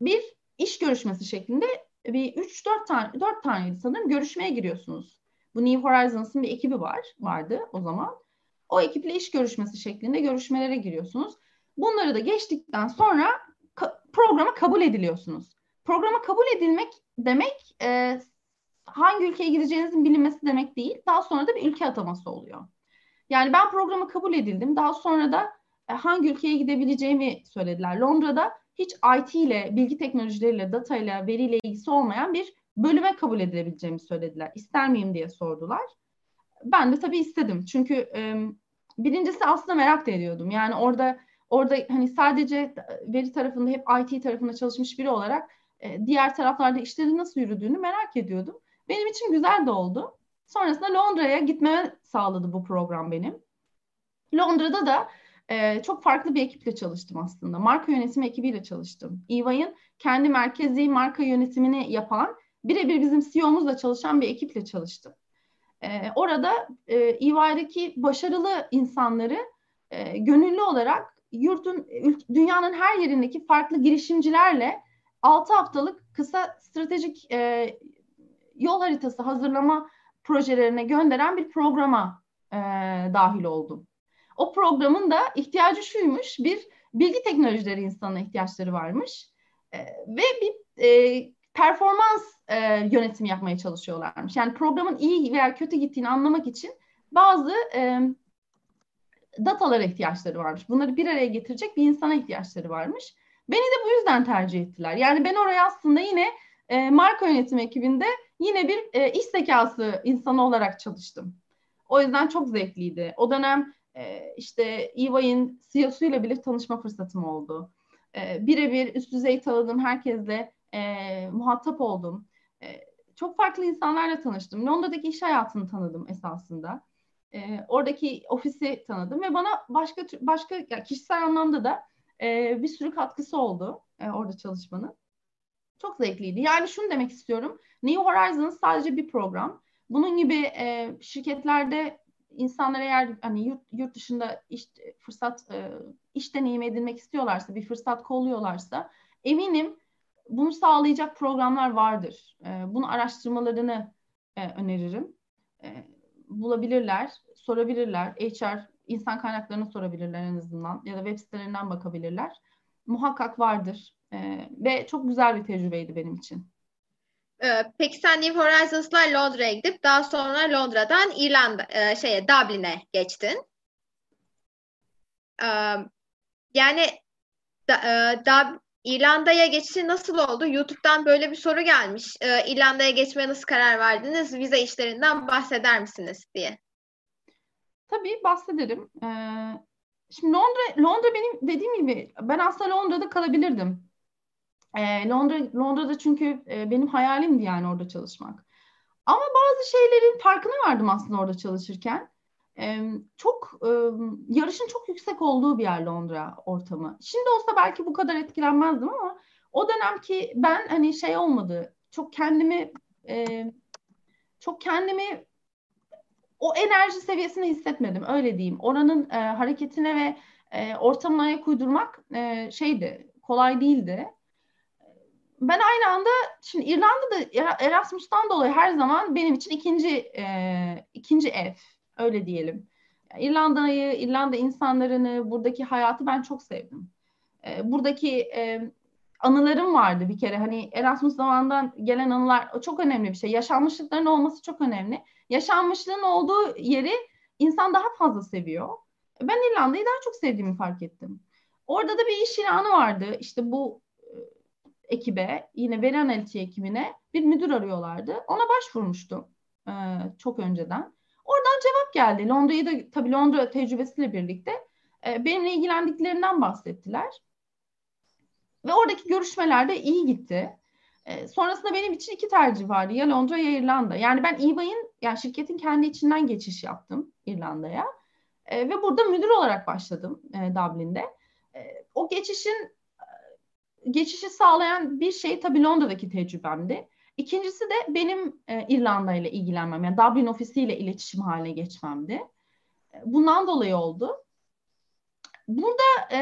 bir iş görüşmesi şeklinde bir 3-4 tane 4 taneydi sanırım görüşmeye giriyorsunuz. Bu New Horizons'ın bir ekibi var vardı o zaman. O ekiple iş görüşmesi şeklinde görüşmelere giriyorsunuz. Bunları da geçtikten sonra ka- programa kabul ediliyorsunuz. Programa kabul edilmek demek e, hangi ülkeye gideceğinizin bilinmesi demek değil. Daha sonra da bir ülke ataması oluyor. Yani ben programa kabul edildim. Daha sonra da e, hangi ülkeye gidebileceğimi söylediler. Londra'da hiç IT ile, bilgi teknolojileriyle, data ile, veriyle ilgisi olmayan bir bölüme kabul edilebileceğimi söylediler. İster miyim diye sordular. Ben de tabii istedim. Çünkü e, birincisi aslında merak da ediyordum. Yani orada orada hani sadece veri tarafında hep IT tarafında çalışmış biri olarak e, diğer taraflarda işlerin nasıl yürüdüğünü merak ediyordum. Benim için güzel de oldu. Sonrasında Londra'ya gitmeme sağladı bu program benim. Londra'da da e, çok farklı bir ekiple çalıştım aslında. Marka yönetimi ekibiyle çalıştım. EY'in kendi merkezi marka yönetimini yapan, birebir bizim CEO'muzla çalışan bir ekiple çalıştım. E, orada e, EY'deki başarılı insanları e, gönüllü olarak yurtun, dünyanın her yerindeki farklı girişimcilerle 6 haftalık kısa stratejik e, yol haritası hazırlama projelerine gönderen bir programa e, dahil oldum. O programın da ihtiyacı şuymuş, bir bilgi teknolojileri insanına ihtiyaçları varmış e, ve bir e, performans e, yönetimi yapmaya çalışıyorlarmış. Yani programın iyi veya kötü gittiğini anlamak için bazı e, datalara ihtiyaçları varmış. Bunları bir araya getirecek bir insana ihtiyaçları varmış. Beni de bu yüzden tercih ettiler. Yani ben oraya aslında yine e, marka yönetimi ekibinde yine bir e, iş zekası insanı olarak çalıştım. O yüzden çok zevkliydi. O dönem e, işte EY'in CEO'su ile bile tanışma fırsatım oldu. E, birebir üst düzey tanıdığım herkesle e, muhatap oldum. E, çok farklı insanlarla tanıştım. Londra'daki iş hayatını tanıdım esasında. E, oradaki ofisi tanıdım ve bana başka başka yani kişisel anlamda da e, bir sürü katkısı oldu e, orada çalışmanın. Çok zevkliydi. Yani şunu demek istiyorum. New Horizons sadece bir program. Bunun gibi e, şirketlerde insanlar eğer hani yurt, yurt dışında iş fırsat e, iş deneyimi edinmek istiyorlarsa, bir fırsat kolluyorlarsa eminim bunu sağlayacak programlar vardır. E, bunu araştırmalarını e, öneririm. E, bulabilirler, sorabilirler. HR insan kaynaklarını sorabilirler en azından ya da web sitelerinden bakabilirler. Muhakkak vardır. E, ve çok güzel bir tecrübeydi benim için. Ee, peki sen New Horizons'la Londra'ya gidip daha sonra Londra'dan İrlanda e, şeye Dublin'e geçtin. Ee, yani da, e, İrlanda'ya geçişi nasıl oldu? YouTube'dan böyle bir soru gelmiş. Ee, İrlanda'ya geçmeye nasıl karar verdiniz? Vize işlerinden bahseder misiniz diye. Tabii bahsederim. Ee, şimdi Londra, Londra benim dediğim gibi ben aslında Londra'da kalabilirdim. E, Londra Londra'da çünkü e, benim hayalimdi yani orada çalışmak. Ama bazı şeylerin farkına vardım aslında orada çalışırken. Çok yarışın çok yüksek olduğu bir yer Londra ortamı. Şimdi olsa belki bu kadar etkilenmezdim ama o dönemki ben hani şey olmadı. Çok kendimi çok kendimi o enerji seviyesini hissetmedim öyle diyeyim. Oranın hareketine ve ortamına ayak uydurmak şeydi kolay değildi ben aynı anda şimdi İrlanda'da Erasmus'tan dolayı her zaman benim için ikinci e, ikinci ev öyle diyelim. İrlanda'yı, İrlanda insanlarını, buradaki hayatı ben çok sevdim. E, buradaki e, anılarım vardı bir kere. Hani Erasmus zamanından gelen anılar çok önemli bir şey. Yaşanmışlıkların olması çok önemli. Yaşanmışlığın olduğu yeri insan daha fazla seviyor. Ben İrlanda'yı daha çok sevdiğimi fark ettim. Orada da bir iş ilanı vardı. İşte bu ekibe, yine veri analitiği ekibine bir müdür arıyorlardı. Ona başvurmuştum e, çok önceden. Oradan cevap geldi. Londra'yı da tabii Londra tecrübesiyle birlikte e, benimle ilgilendiklerinden bahsettiler. Ve oradaki görüşmeler de iyi gitti. E, sonrasında benim için iki tercih vardı. Ya Londra ya İrlanda. Yani ben EY'in, yani şirketin kendi içinden geçiş yaptım İrlanda'ya. E, ve burada müdür olarak başladım e, Dublin'de. E, o geçişin geçişi sağlayan bir şey tabii Londra'daki tecrübemdi. İkincisi de benim e, İrlanda ile ilgilenmem, yani Dublin ofisiyle iletişim haline geçmemdi. E, bundan dolayı oldu. Burada e,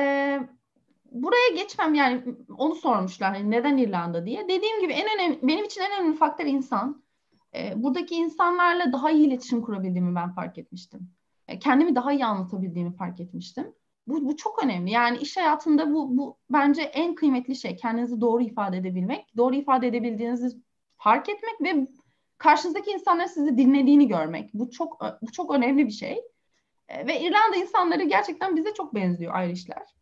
buraya geçmem yani onu sormuşlar hani neden İrlanda diye. Dediğim gibi en önemli benim için en önemli faktör insan. E, buradaki insanlarla daha iyi iletişim kurabildiğimi ben fark etmiştim. E, kendimi daha iyi anlatabildiğimi fark etmiştim. Bu, bu çok önemli. Yani iş hayatında bu, bu bence en kıymetli şey. Kendinizi doğru ifade edebilmek. Doğru ifade edebildiğinizi fark etmek ve karşınızdaki insanların sizi dinlediğini görmek. Bu çok bu çok önemli bir şey. E, ve İrlanda insanları gerçekten bize çok benziyor Irishler.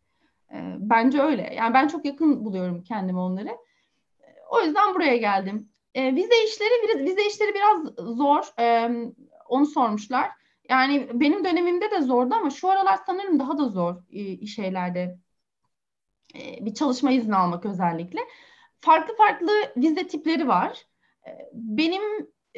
E, bence öyle. Yani ben çok yakın buluyorum kendimi onları. E, o yüzden buraya geldim. E, vize işleri vize işleri biraz zor. Onu sormuşlar. Yani benim dönemimde de zordu ama şu aralar sanırım daha da zor e, şeylerde bir çalışma izni almak özellikle. Farklı farklı vize tipleri var. Benim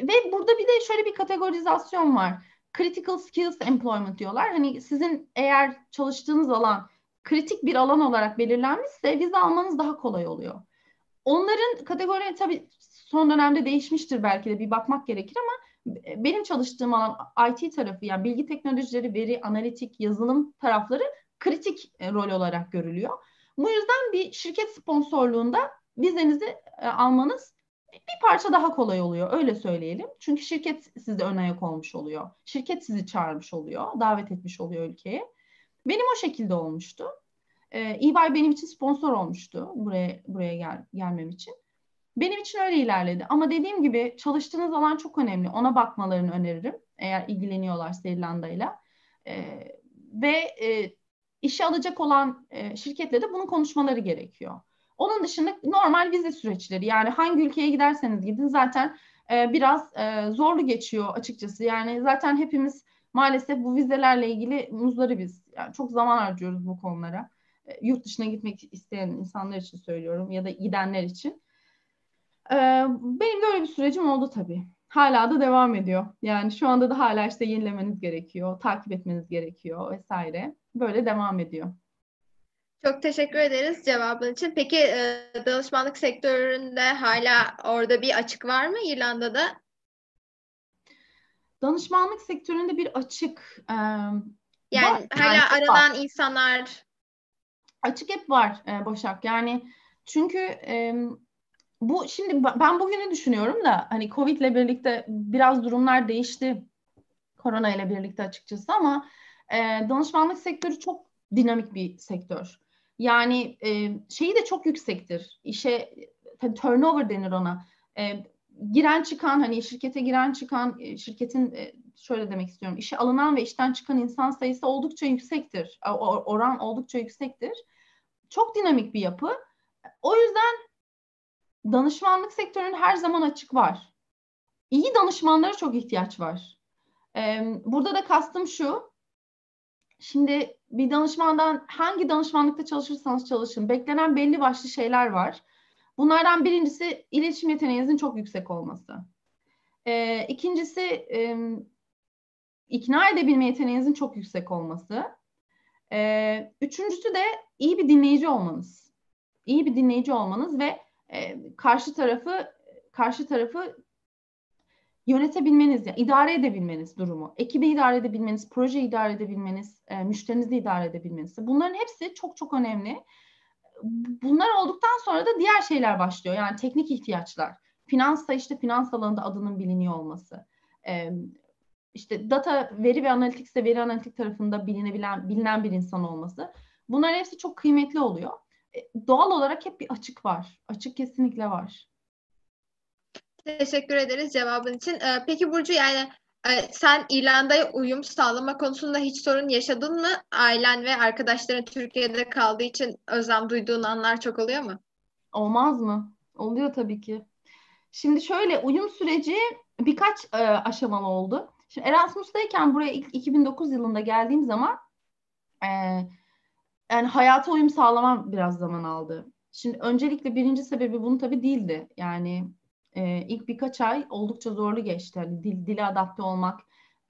ve burada bir de şöyle bir kategorizasyon var. critical skills employment diyorlar. Hani sizin eğer çalıştığınız alan kritik bir alan olarak belirlenmişse vize almanız daha kolay oluyor. Onların kategorileri tabii son dönemde değişmiştir belki de bir bakmak gerekir ama benim çalıştığım alan IT tarafı yani bilgi teknolojileri, veri, analitik, yazılım tarafları kritik e, rol olarak görülüyor. Bu yüzden bir şirket sponsorluğunda vizenizi e, almanız bir parça daha kolay oluyor öyle söyleyelim. Çünkü şirket size ön ayak olmuş oluyor. Şirket sizi çağırmış oluyor, davet etmiş oluyor ülkeye. Benim o şekilde olmuştu. Ee, EY benim için sponsor olmuştu buraya buraya gel, gelmem için. Benim için öyle ilerledi. Ama dediğim gibi çalıştığınız alan çok önemli. Ona bakmalarını öneririm. Eğer ilgileniyorlarsa İrlanda'yla. Ee, ve e, işe alacak olan e, şirketle de bunu konuşmaları gerekiyor. Onun dışında normal vize süreçleri yani hangi ülkeye giderseniz gidin zaten e, biraz e, zorlu geçiyor açıkçası. Yani zaten hepimiz maalesef bu vizelerle ilgili muzları biz. Yani çok zaman harcıyoruz bu konulara. E, yurt dışına gitmek isteyen insanlar için söylüyorum ya da gidenler için. E, benim böyle bir sürecim oldu tabii. Hala da devam ediyor. Yani şu anda da hala işte yenilemeniz gerekiyor, takip etmeniz gerekiyor vesaire. Böyle devam ediyor. Çok teşekkür ederiz cevabın için. Peki e, danışmanlık sektöründe hala orada bir açık var mı İrlanda'da? Danışmanlık sektöründe bir açık e, yani var, hala yani aranan var. insanlar açık hep var e, Başak. Yani çünkü e, bu şimdi ben bugünü düşünüyorum da hani Covid ile birlikte biraz durumlar değişti. Korona ile birlikte açıkçası ama e, danışmanlık sektörü çok dinamik bir sektör. Yani e, şeyi de çok yüksektir. İşe turnover denir ona. E, giren çıkan hani şirkete giren çıkan e, şirketin e, şöyle demek istiyorum. İşe alınan ve işten çıkan insan sayısı oldukça yüksektir. Oran oldukça yüksektir. Çok dinamik bir yapı. O yüzden danışmanlık sektörünün her zaman açık var. İyi danışmanlara çok ihtiyaç var. Burada da kastım şu. Şimdi bir danışmandan hangi danışmanlıkta çalışırsanız çalışın beklenen belli başlı şeyler var. Bunlardan birincisi iletişim yeteneğinizin çok yüksek olması. Ee, ikincisi e, ikna edebilme yeteneğinizin çok yüksek olması. Ee, üçüncüsü de iyi bir dinleyici olmanız. İyi bir dinleyici olmanız ve e, karşı tarafı karşı tarafı yönetebilmeniz, yani idare edebilmeniz durumu, ekibi idare edebilmeniz, proje idare edebilmeniz, e, müşterinizi idare edebilmeniz. Bunların hepsi çok çok önemli. Bunlar olduktan sonra da diğer şeyler başlıyor. Yani teknik ihtiyaçlar. Finansta işte finans alanında adının biliniyor olması. E, işte data, veri ve analitikse veri analitik tarafında bilinebilen, bilinen bir insan olması. Bunlar hepsi çok kıymetli oluyor. E, doğal olarak hep bir açık var. Açık kesinlikle var. Teşekkür ederiz cevabın için. Ee, peki Burcu yani e, sen İrlanda'ya uyum sağlama konusunda hiç sorun yaşadın mı? Ailen ve arkadaşların Türkiye'de kaldığı için özlem duyduğun anlar çok oluyor mu? Olmaz mı? Oluyor tabii ki. Şimdi şöyle uyum süreci birkaç e, aşamalı oldu. Şimdi Erasmus'tayken buraya ilk 2009 yılında geldiğim zaman e, yani hayata uyum sağlamam biraz zaman aldı. Şimdi öncelikle birinci sebebi bunu tabii değildi. Yani e, ilk birkaç ay oldukça zorlu geçti. Hani dil, dile adapte olmak.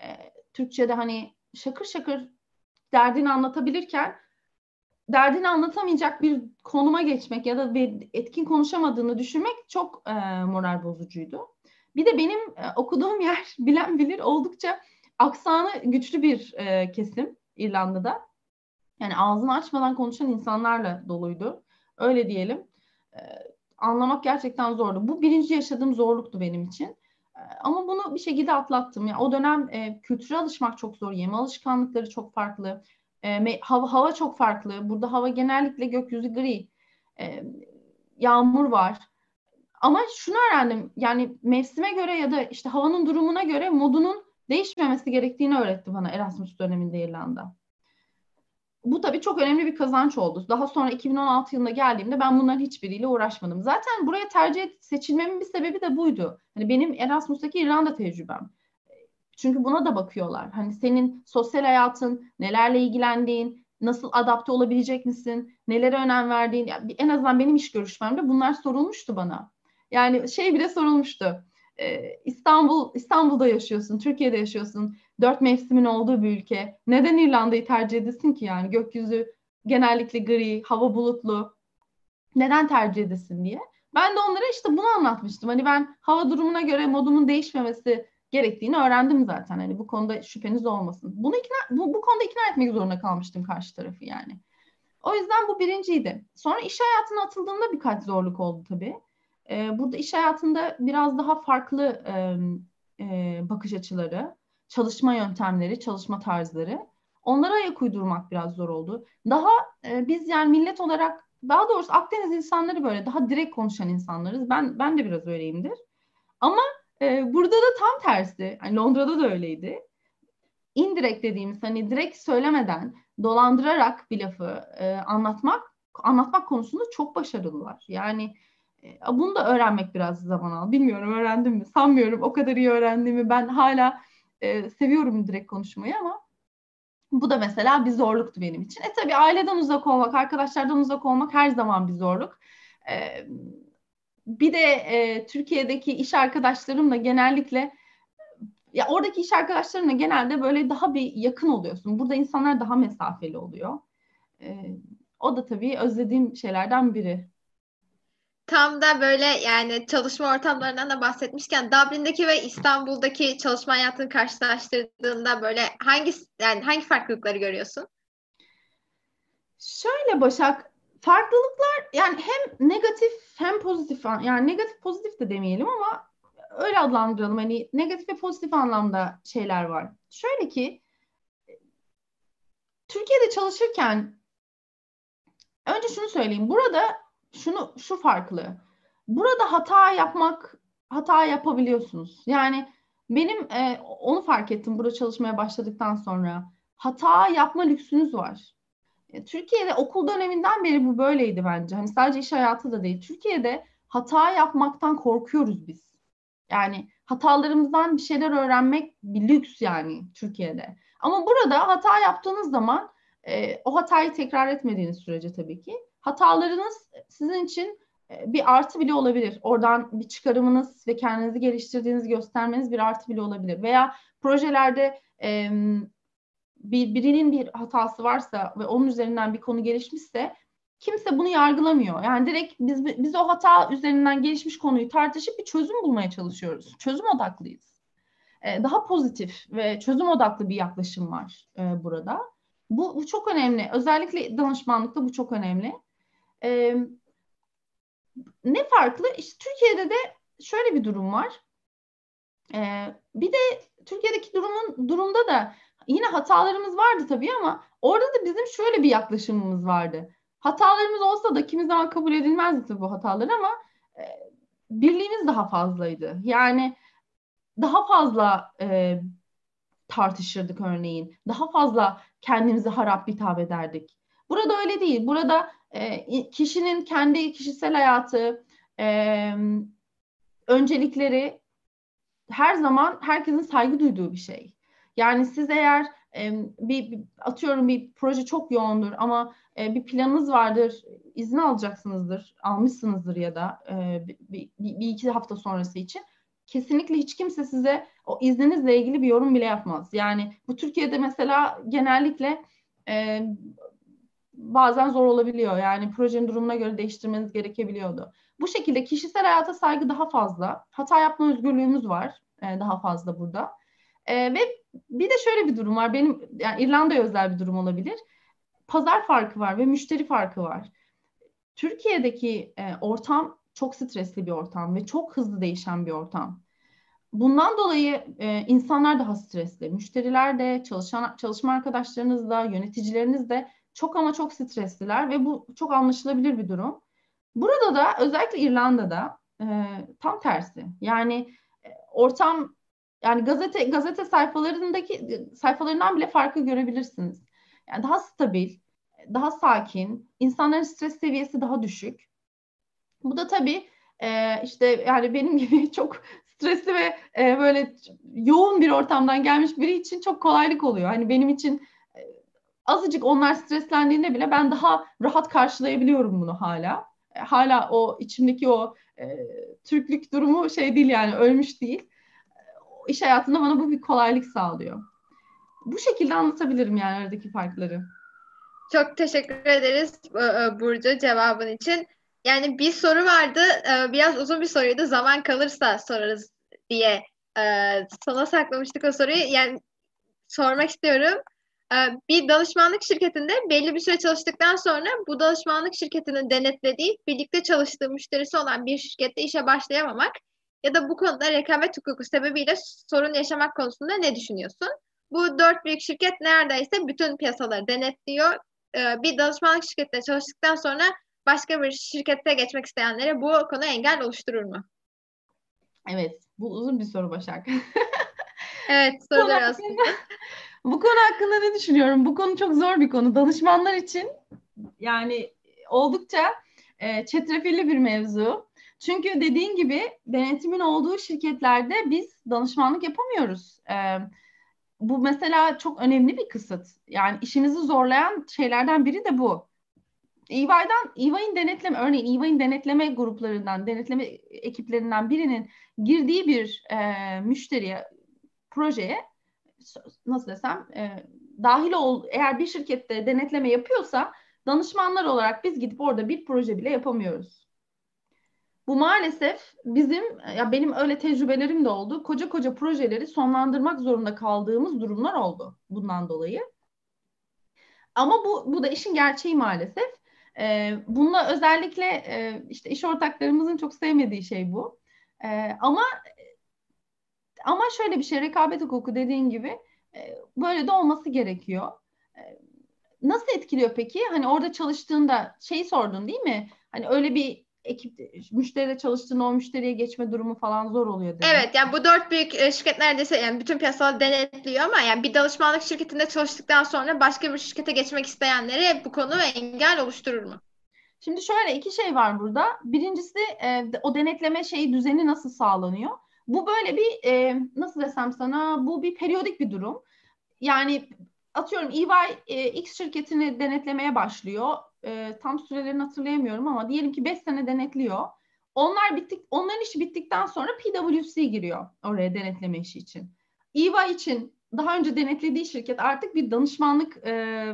E, Türkçe'de hani şakır şakır derdini anlatabilirken derdini anlatamayacak bir konuma geçmek ya da bir etkin konuşamadığını düşünmek çok e, moral bozucuydu. Bir de benim e, okuduğum yer bilen bilir oldukça aksanı güçlü bir e, kesim İrlanda'da. Yani ağzını açmadan konuşan insanlarla doluydu. Öyle diyelim. E, anlamak gerçekten zordu. Bu birinci yaşadığım zorluktu benim için. Ee, ama bunu bir şekilde atlattım. Yani o dönem e, kültüre alışmak çok zor. Yeme alışkanlıkları çok farklı. E, hava, hava çok farklı. Burada hava genellikle gökyüzü gri. E, yağmur var. Ama şunu öğrendim. Yani mevsime göre ya da işte havanın durumuna göre modunun değişmemesi gerektiğini öğretti bana Erasmus döneminde İrlanda bu tabii çok önemli bir kazanç oldu. Daha sonra 2016 yılında geldiğimde ben bunların hiçbiriyle uğraşmadım. Zaten buraya tercih seçilmemin bir sebebi de buydu. Hani benim Erasmus'taki İrlanda tecrübem. Çünkü buna da bakıyorlar. Hani senin sosyal hayatın, nelerle ilgilendiğin, nasıl adapte olabilecek misin, nelere önem verdiğin. Yani en azından benim iş görüşmemde bunlar sorulmuştu bana. Yani şey bile sorulmuştu. e, İstanbul İstanbul'da yaşıyorsun, Türkiye'de yaşıyorsun. Dört mevsimin olduğu bir ülke. Neden İrlanda'yı tercih edesin ki yani? Gökyüzü genellikle gri, hava bulutlu. Neden tercih edesin diye. Ben de onlara işte bunu anlatmıştım. Hani ben hava durumuna göre modumun değişmemesi gerektiğini öğrendim zaten. Hani bu konuda şüpheniz olmasın. Bunu ikna, bu, bu konuda ikna etmek zorunda kalmıştım karşı tarafı yani. O yüzden bu birinciydi. Sonra iş hayatına atıldığımda birkaç zorluk oldu tabii. Ee, burada iş hayatında biraz daha farklı e, e, bakış açıları, çalışma yöntemleri, çalışma tarzları. Onlara ayak uydurmak biraz zor oldu. Daha e, biz yani millet olarak daha doğrusu Akdeniz insanları böyle daha direkt konuşan insanlarız. Ben ben de biraz öyleyimdir. Ama e, burada da tam tersi. Yani Londra'da da öyleydi. Indirect dediğimiz hani direkt söylemeden dolandırarak bir lafı e, anlatmak anlatmak konusunda çok başarılılar. Yani e, bunu da öğrenmek biraz zaman al. Bilmiyorum öğrendim mi? Sanmıyorum o kadar iyi öğrendiğimi. Ben hala e, seviyorum direkt konuşmayı ama bu da mesela bir zorluktu benim için. E tabii aileden uzak olmak, arkadaşlardan uzak olmak her zaman bir zorluk. E, bir de e, Türkiye'deki iş arkadaşlarımla genellikle ya oradaki iş arkadaşlarımla genelde böyle daha bir yakın oluyorsun. Burada insanlar daha mesafeli oluyor. E, o da tabii özlediğim şeylerden biri. Tam da böyle yani çalışma ortamlarından da bahsetmişken Dublin'deki ve İstanbul'daki çalışma hayatını karşılaştırdığında böyle hangi yani hangi farklılıkları görüyorsun? Şöyle Başak, farklılıklar yani hem negatif hem pozitif yani negatif pozitif de demeyelim ama öyle adlandıralım. Hani negatif ve pozitif anlamda şeyler var. Şöyle ki Türkiye'de çalışırken önce şunu söyleyeyim. Burada şunu şu farklı. Burada hata yapmak hata yapabiliyorsunuz. Yani benim e, onu fark ettim burada çalışmaya başladıktan sonra. Hata yapma lüksünüz var. E, Türkiye'de okul döneminden beri bu böyleydi bence. Hani sadece iş hayatı da değil. Türkiye'de hata yapmaktan korkuyoruz biz. Yani hatalarımızdan bir şeyler öğrenmek bir lüks yani Türkiye'de. Ama burada hata yaptığınız zaman e, o hatayı tekrar etmediğiniz sürece tabii ki hatalarınız sizin için e, bir artı bile olabilir. Oradan bir çıkarımınız ve kendinizi geliştirdiğinizi göstermeniz bir artı bile olabilir. Veya projelerde e, bir birinin bir hatası varsa ve onun üzerinden bir konu gelişmişse kimse bunu yargılamıyor. Yani direkt biz biz o hata üzerinden gelişmiş konuyu tartışıp bir çözüm bulmaya çalışıyoruz. Çözüm odaklıyız. E, daha pozitif ve çözüm odaklı bir yaklaşım var e, burada. Bu, bu çok önemli. Özellikle danışmanlıkta bu çok önemli. E, ne farklı? İşte Türkiye'de de şöyle bir durum var. E, bir de Türkiye'deki durumun durumda da yine hatalarımız vardı tabii ama orada da bizim şöyle bir yaklaşımımız vardı. Hatalarımız olsa da kimi zaman kabul edilmezdi tabii bu hatalar ama e, birliğimiz daha fazlaydı. Yani daha fazla e, tartışırdık örneğin. Daha fazla kendimizi harap hitap ederdik. Burada öyle değil. Burada e, kişinin kendi kişisel hayatı, öncelikleri her zaman herkesin saygı duyduğu bir şey. Yani siz eğer bir, atıyorum bir proje çok yoğundur ama e, bir planınız vardır, izin alacaksınızdır, almışsınızdır ya da e, bir, iki hafta sonrası için kesinlikle hiç kimse size o izninizle ilgili bir yorum bile yapmaz. Yani bu Türkiye'de mesela genellikle bazen zor olabiliyor. Yani projenin durumuna göre değiştirmeniz gerekebiliyordu. Bu şekilde kişisel hayata saygı daha fazla. Hata yapma özgürlüğümüz var e, daha fazla burada. E, ve bir de şöyle bir durum var. Benim yani İrlanda'ya özel bir durum olabilir. Pazar farkı var ve müşteri farkı var. Türkiye'deki e, ortam çok stresli bir ortam ve çok hızlı değişen bir ortam. Bundan dolayı e, insanlar daha stresli. Müşteriler de, çalışan çalışma arkadaşlarınız da, yöneticileriniz de çok ama çok stresliler ve bu çok anlaşılabilir bir durum. Burada da özellikle İrlanda'da e, tam tersi. Yani e, ortam yani gazete gazete sayfalarındaki sayfalarından bile farkı görebilirsiniz. Yani daha stabil, daha sakin, insanların stres seviyesi daha düşük. Bu da tabii e, işte yani benim gibi çok stresli ve e, böyle yoğun bir ortamdan gelmiş biri için çok kolaylık oluyor. Hani benim için azıcık onlar streslendiğinde bile ben daha rahat karşılayabiliyorum bunu hala. e, hala o içimdeki o e, Türklük durumu şey değil yani ölmüş değil. İş hayatında bana bu bir kolaylık sağlıyor. Bu şekilde anlatabilirim yani aradaki farkları. Çok teşekkür ederiz e, e, Burcu cevabın için. Yani bir soru vardı. E, biraz uzun bir soruydu. Zaman kalırsa sorarız diye sona saklamıştık o soruyu. Yani sormak istiyorum. Bir danışmanlık şirketinde belli bir süre çalıştıktan sonra bu danışmanlık şirketinin denetlediği, birlikte çalıştığı müşterisi olan bir şirkette işe başlayamamak ya da bu konuda rekabet hukuku sebebiyle sorun yaşamak konusunda ne düşünüyorsun? Bu dört büyük şirket neredeyse bütün piyasaları denetliyor. Bir danışmanlık şirketinde çalıştıktan sonra başka bir şirkette geçmek isteyenlere bu konu engel oluşturur mu? Evet, bu uzun bir soru Başak. evet, sorular aslında. Bu konu hakkında ne düşünüyorum? Bu konu çok zor bir konu. Danışmanlar için yani oldukça e, çetrefilli bir mevzu. Çünkü dediğin gibi denetimin olduğu şirketlerde biz danışmanlık yapamıyoruz. E, bu mesela çok önemli bir kısıt. Yani işinizi zorlayan şeylerden biri de bu. EY'den, EY'in denetleme, örneğin EY'in denetleme gruplarından, denetleme ekiplerinden birinin girdiği bir e, müşteriye, projeye nasıl desem e, dahil ol, eğer bir şirkette denetleme yapıyorsa danışmanlar olarak biz gidip orada bir proje bile yapamıyoruz. Bu maalesef bizim ya benim öyle tecrübelerim de oldu. Koca koca projeleri sonlandırmak zorunda kaldığımız durumlar oldu bundan dolayı. Ama bu bu da işin gerçeği maalesef. E, bununla özellikle e, işte iş ortaklarımızın çok sevmediği şey bu. E, ama ama şöyle bir şey rekabet hukuku dediğin gibi e, böyle de olması gerekiyor. E, nasıl etkiliyor peki? Hani orada çalıştığında şeyi sordun değil mi? Hani öyle bir ekip müşteride çalıştığında o müşteriye geçme durumu falan zor oluyor. Dedi. Evet yani bu dört büyük e, şirket neredeyse yani bütün piyasaları denetliyor ama yani bir danışmanlık şirketinde çalıştıktan sonra başka bir şirkete geçmek isteyenlere bu konu engel oluşturur mu? Şimdi şöyle iki şey var burada. Birincisi e, o denetleme şeyi düzeni nasıl sağlanıyor? Bu böyle bir e, nasıl desem sana bu bir periyodik bir durum. Yani atıyorum EY e, X şirketini denetlemeye başlıyor. E, tam sürelerini hatırlayamıyorum ama diyelim ki 5 sene denetliyor. Onlar bittik, onların işi bittikten sonra PwC giriyor oraya denetleme işi için. EY için daha önce denetlediği şirket artık bir danışmanlık e,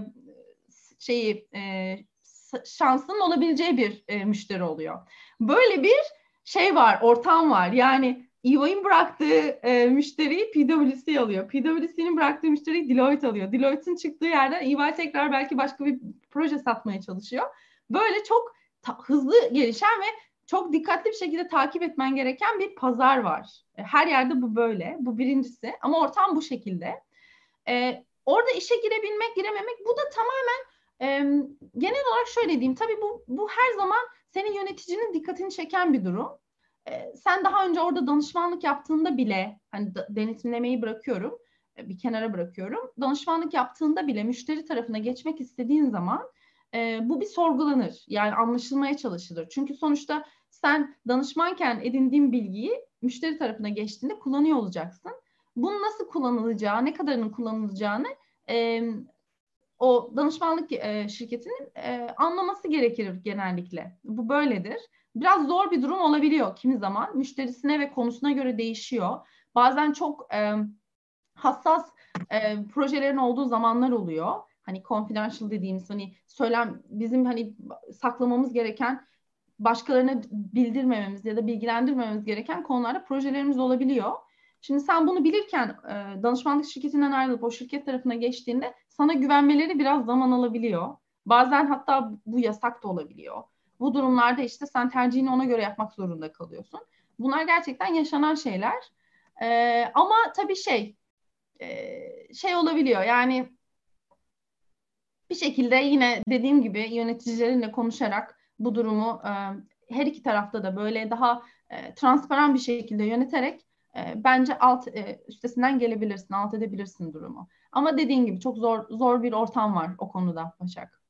şeyi e, şansının olabileceği bir e, müşteri oluyor. Böyle bir şey var, ortam var. Yani EY'in bıraktığı e, müşteriyi PwC alıyor. PwC'nin bıraktığı müşteriyi Deloitte alıyor. Deloitte'in çıktığı yerden EY tekrar belki başka bir proje satmaya çalışıyor. Böyle çok ta- hızlı gelişen ve çok dikkatli bir şekilde takip etmen gereken bir pazar var. E, her yerde bu böyle. Bu birincisi. Ama ortam bu şekilde. Ee, orada işe girebilmek, girememek bu da tamamen e, genel olarak şöyle diyeyim. Tabii bu, bu her zaman senin yöneticinin dikkatini çeken bir durum. Sen daha önce orada danışmanlık yaptığında bile hani denetimlemeyi bırakıyorum bir kenara bırakıyorum. Danışmanlık yaptığında bile müşteri tarafına geçmek istediğin zaman e, bu bir sorgulanır. Yani anlaşılmaya çalışılır. Çünkü sonuçta sen danışmanken edindiğin bilgiyi müşteri tarafına geçtiğinde kullanıyor olacaksın. Bunun nasıl kullanılacağı, ne kadarının kullanılacağını e, o danışmanlık e, şirketinin e, anlaması gerekir genellikle. Bu böyledir. Biraz zor bir durum olabiliyor kimi zaman. Müşterisine ve konusuna göre değişiyor. Bazen çok e, hassas e, projelerin olduğu zamanlar oluyor. Hani confidential dediğimiz hani söylem bizim hani saklamamız gereken başkalarına bildirmememiz ya da bilgilendirmememiz gereken konularda projelerimiz olabiliyor. Şimdi sen bunu bilirken e, danışmanlık şirketinden ayrılıp o şirket tarafına geçtiğinde sana güvenmeleri biraz zaman alabiliyor. Bazen hatta bu yasak da olabiliyor. Bu durumlarda işte sen tercihini ona göre yapmak zorunda kalıyorsun. Bunlar gerçekten yaşanan şeyler. E, ama tabii şey e, şey olabiliyor yani bir şekilde yine dediğim gibi yöneticilerinle konuşarak bu durumu e, her iki tarafta da böyle daha e, transparan bir şekilde yöneterek e, bence alt e, üstesinden gelebilirsin, alt edebilirsin durumu. Ama dediğin gibi çok zor zor bir ortam var o konuda Başak.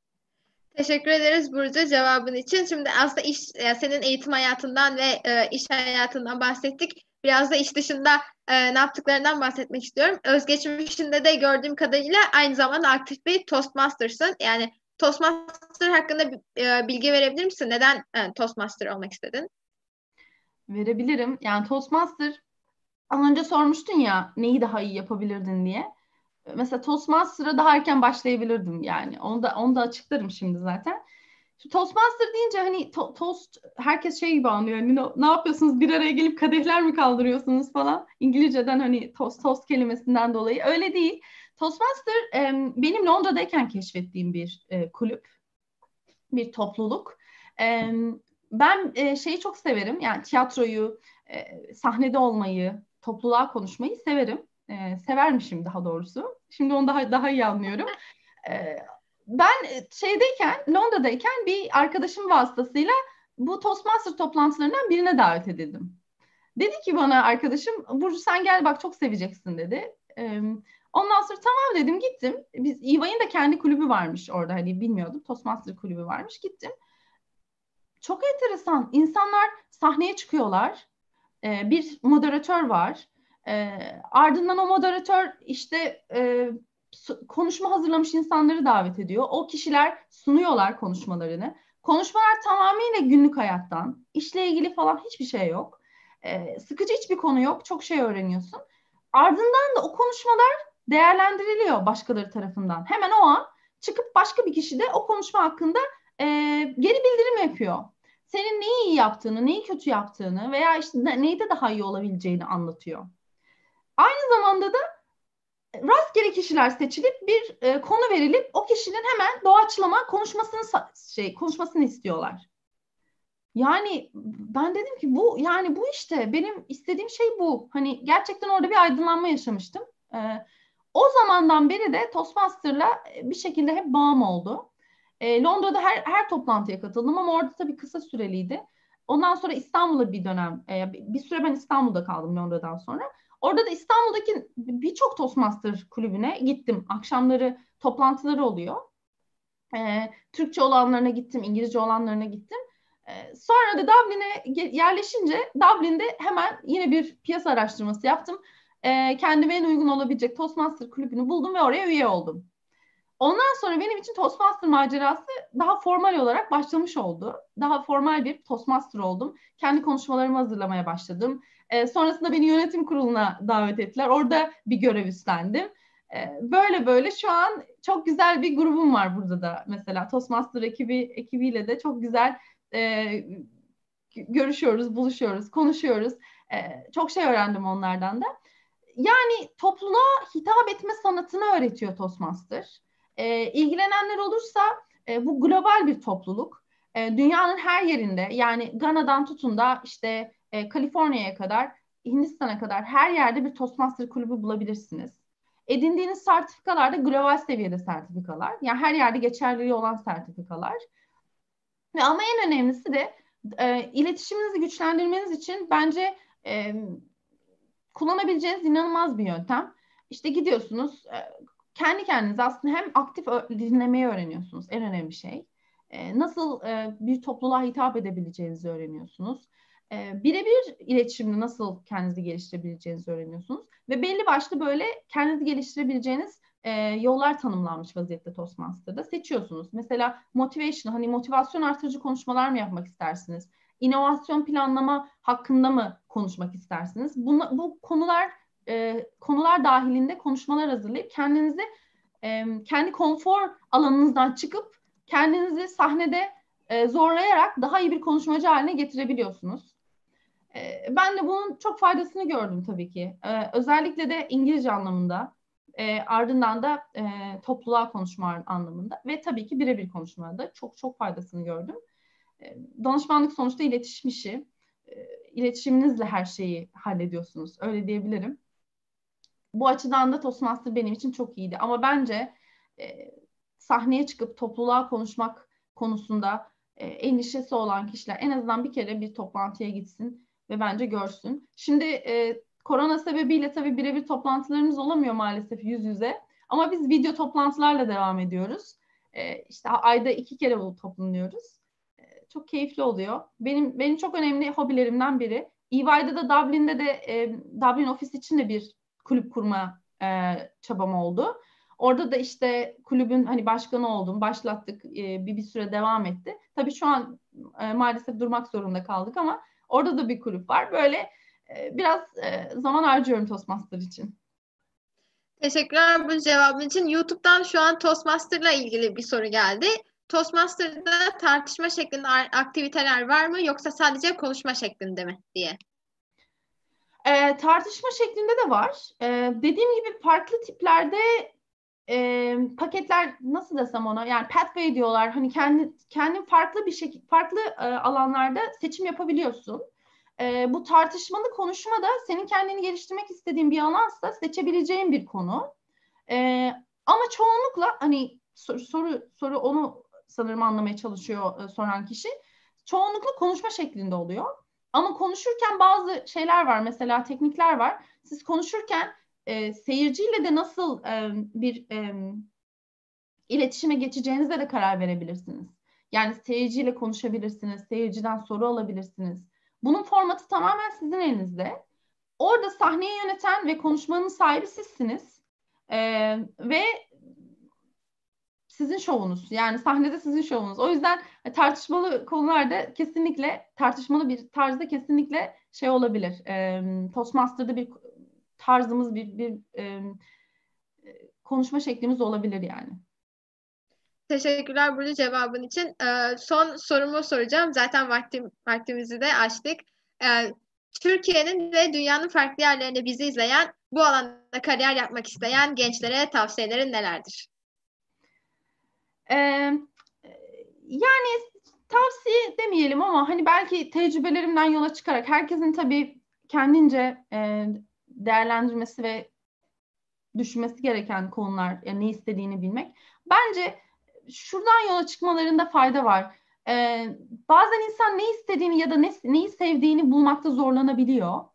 Teşekkür ederiz Burcu cevabın için. Şimdi aslında iş yani senin eğitim hayatından ve e, iş hayatından bahsettik. Biraz da iş dışında e, ne yaptıklarından bahsetmek istiyorum. Özgeçmişinde de gördüğüm kadarıyla aynı zamanda aktif bir Toastmaster'sın. Yani Toastmaster hakkında e, bilgi verebilir misin? Neden e, Toastmaster olmak istedin? Verebilirim. Yani Toastmaster az önce sormuştun ya neyi daha iyi yapabilirdin diye. Mesela Toastmaster'a daha erken başlayabilirdim yani. Onu da, onu da açıklarım şimdi zaten. Şimdi Toastmaster deyince hani to- toast herkes şey gibi anlıyor. Hani ne, ne yapıyorsunuz bir araya gelip kadehler mi kaldırıyorsunuz falan. İngilizceden hani toast, toast kelimesinden dolayı. Öyle değil. Toastmaster e, benim Londra'dayken keşfettiğim bir e, kulüp, bir topluluk. E, ben e, şeyi çok severim. Yani tiyatroyu, e, sahnede olmayı, topluluğa konuşmayı severim. E, severmişim daha doğrusu. Şimdi onu daha daha iyi anlıyorum. E, ben şeydeyken, Londra'dayken bir arkadaşım vasıtasıyla bu Toastmaster toplantılarından birine davet edildim. Dedi ki bana arkadaşım, Burcu sen gel bak çok seveceksin dedi. E, ondan sonra tamam dedim gittim. Biz İva'nın da kendi kulübü varmış orada hani bilmiyordum. Toastmaster kulübü varmış gittim. Çok enteresan. İnsanlar sahneye çıkıyorlar. E, bir moderatör var. E, ardından o moderatör işte e, konuşma hazırlamış insanları davet ediyor. O kişiler sunuyorlar konuşmalarını. Konuşmalar tamamıyla günlük hayattan, işle ilgili falan hiçbir şey yok. E, sıkıcı hiçbir konu yok. Çok şey öğreniyorsun. Ardından da o konuşmalar değerlendiriliyor başkaları tarafından. Hemen o an çıkıp başka bir kişi de o konuşma hakkında e, geri bildirim yapıyor senin neyi iyi yaptığını, neyi kötü yaptığını veya işte neyde daha iyi olabileceğini anlatıyor. Aynı zamanda da rastgele kişiler seçilip bir e, konu verilip o kişinin hemen doğaçlama konuşmasını şey konuşmasını istiyorlar. Yani ben dedim ki bu yani bu işte benim istediğim şey bu. Hani gerçekten orada bir aydınlanma yaşamıştım. E, o zamandan beri de Toastmaster'la bir şekilde hep bağım oldu. E, Londra'da her, her toplantıya katıldım ama orada tabii kısa süreliydi. Ondan sonra İstanbul'a bir dönem, e, bir süre ben İstanbul'da kaldım Londra'dan sonra. Orada da İstanbul'daki birçok Toastmaster kulübüne gittim. Akşamları toplantıları oluyor. E, Türkçe olanlarına gittim, İngilizce olanlarına gittim. E, sonra da Dublin'e yerleşince Dublin'de hemen yine bir piyasa araştırması yaptım. E, kendime en uygun olabilecek Toastmaster kulübünü buldum ve oraya üye oldum. Ondan sonra benim için Toastmaster macerası daha formal olarak başlamış oldu. Daha formal bir Toastmaster oldum. Kendi konuşmalarımı hazırlamaya başladım. E, sonrasında beni yönetim kuruluna davet ettiler. Orada bir görev üstlendim. E, böyle böyle şu an çok güzel bir grubum var burada da. Mesela Toastmaster ekibi ekibiyle de çok güzel e, görüşüyoruz, buluşuyoruz, konuşuyoruz. E, çok şey öğrendim onlardan da. Yani topluluğa hitap etme sanatını öğretiyor Toastmaster. E, ilgilenenler olursa e, bu global bir topluluk. E, dünyanın her yerinde yani Gana'dan tutun da işte e, Kaliforniya'ya kadar Hindistan'a kadar her yerde bir Toastmaster kulübü bulabilirsiniz. Edindiğiniz sertifikalar da global seviyede sertifikalar. Yani her yerde geçerliliği olan sertifikalar. Ve ama en önemlisi de e, iletişiminizi güçlendirmeniz için bence e, kullanabileceğiniz inanılmaz bir yöntem. İşte gidiyorsunuz, e, kendi kendinize aslında hem aktif dinlemeyi öğreniyorsunuz en önemli şey. E, nasıl e, bir topluluğa hitap edebileceğinizi öğreniyorsunuz. E, birebir iletişimde nasıl kendinizi geliştirebileceğinizi öğreniyorsunuz. Ve belli başlı böyle kendinizi geliştirebileceğiniz e, yollar tanımlanmış vaziyette Toastmaster'da seçiyorsunuz. Mesela motivation, hani motivasyon artırıcı konuşmalar mı yapmak istersiniz? İnovasyon planlama hakkında mı konuşmak istersiniz? Buna, bu konular e, konular dahilinde konuşmalar hazırlayıp kendinizi e, kendi konfor alanınızdan çıkıp kendinizi sahnede e, zorlayarak daha iyi bir konuşmacı haline getirebiliyorsunuz. E, ben de bunun çok faydasını gördüm tabii ki. E, özellikle de İngilizce anlamında, e, ardından da e, topluluğa konuşma anlamında ve tabii ki birebir konuşmada çok çok faydasını gördüm. E, danışmanlık sonuçta iletişim işi. E, iletişiminizle her şeyi hallediyorsunuz. Öyle diyebilirim. Bu açıdan da Toastmaster benim için çok iyiydi. Ama bence e, sahneye çıkıp topluluğa konuşmak konusunda e, endişesi olan kişiler en azından bir kere bir toplantıya gitsin ve bence görsün. Şimdi e, korona sebebiyle tabii birebir toplantılarımız olamıyor maalesef yüz yüze. Ama biz video toplantılarla devam ediyoruz. E, işte ayda iki kere bu toplanıyoruz. E, çok keyifli oluyor. Benim benim çok önemli hobilerimden biri. EY'de de Dublin'de de e, Dublin ofis için de bir kulüp kurma e, çabam oldu. Orada da işte kulübün hani başkanı oldum, başlattık, e, bir bir süre devam etti. Tabii şu an e, maalesef durmak zorunda kaldık ama orada da bir kulüp var. Böyle e, biraz e, zaman harcıyorum Toastmaster için. Teşekkürler bu cevabın için. YouTube'dan şu an Toastmaster'la ilgili bir soru geldi. Toastmaster'da tartışma şeklinde aktiviteler var mı yoksa sadece konuşma şeklinde mi diye. E, tartışma şeklinde de var. E, dediğim gibi farklı tiplerde e, paketler nasıl desem ona yani pathway diyorlar. Hani kendi kendin farklı bir şekilde farklı e, alanlarda seçim yapabiliyorsun. E, bu tartışmalı konuşma da senin kendini geliştirmek istediğin bir alansa seçebileceğin bir konu. E, ama çoğunlukla hani soru soru, soru onu sanırım anlamaya çalışıyor e, soran kişi. Çoğunlukla konuşma şeklinde oluyor. Ama konuşurken bazı şeyler var mesela teknikler var. Siz konuşurken e, seyirciyle de nasıl e, bir e, iletişime geçeceğinize de karar verebilirsiniz. Yani seyirciyle konuşabilirsiniz, seyirciden soru alabilirsiniz. Bunun formatı tamamen sizin elinizde. Orada sahneyi yöneten ve konuşmanın sahibi sizsiniz. Ee, ve sizin şovunuz. Yani sahnede sizin şovunuz. O yüzden tartışmalı konularda kesinlikle tartışmalı bir tarzda kesinlikle şey olabilir. E, Toastmaster'da bir tarzımız bir bir e, konuşma şeklimiz olabilir yani. Teşekkürler burada cevabın için. Ee, son sorumu soracağım. Zaten vaktim, vaktimizi de açtık. Ee, Türkiye'nin ve dünyanın farklı yerlerinde bizi izleyen, bu alanda kariyer yapmak isteyen gençlere tavsiyelerin nelerdir? Ee, yani tavsiye demeyelim ama hani belki tecrübelerimden yola çıkarak herkesin tabii kendince e, değerlendirmesi ve düşünmesi gereken konular, yani ne istediğini bilmek. Bence şuradan yola çıkmalarında fayda var. Ee, bazen insan ne istediğini ya da ne, neyi sevdiğini bulmakta zorlanabiliyor.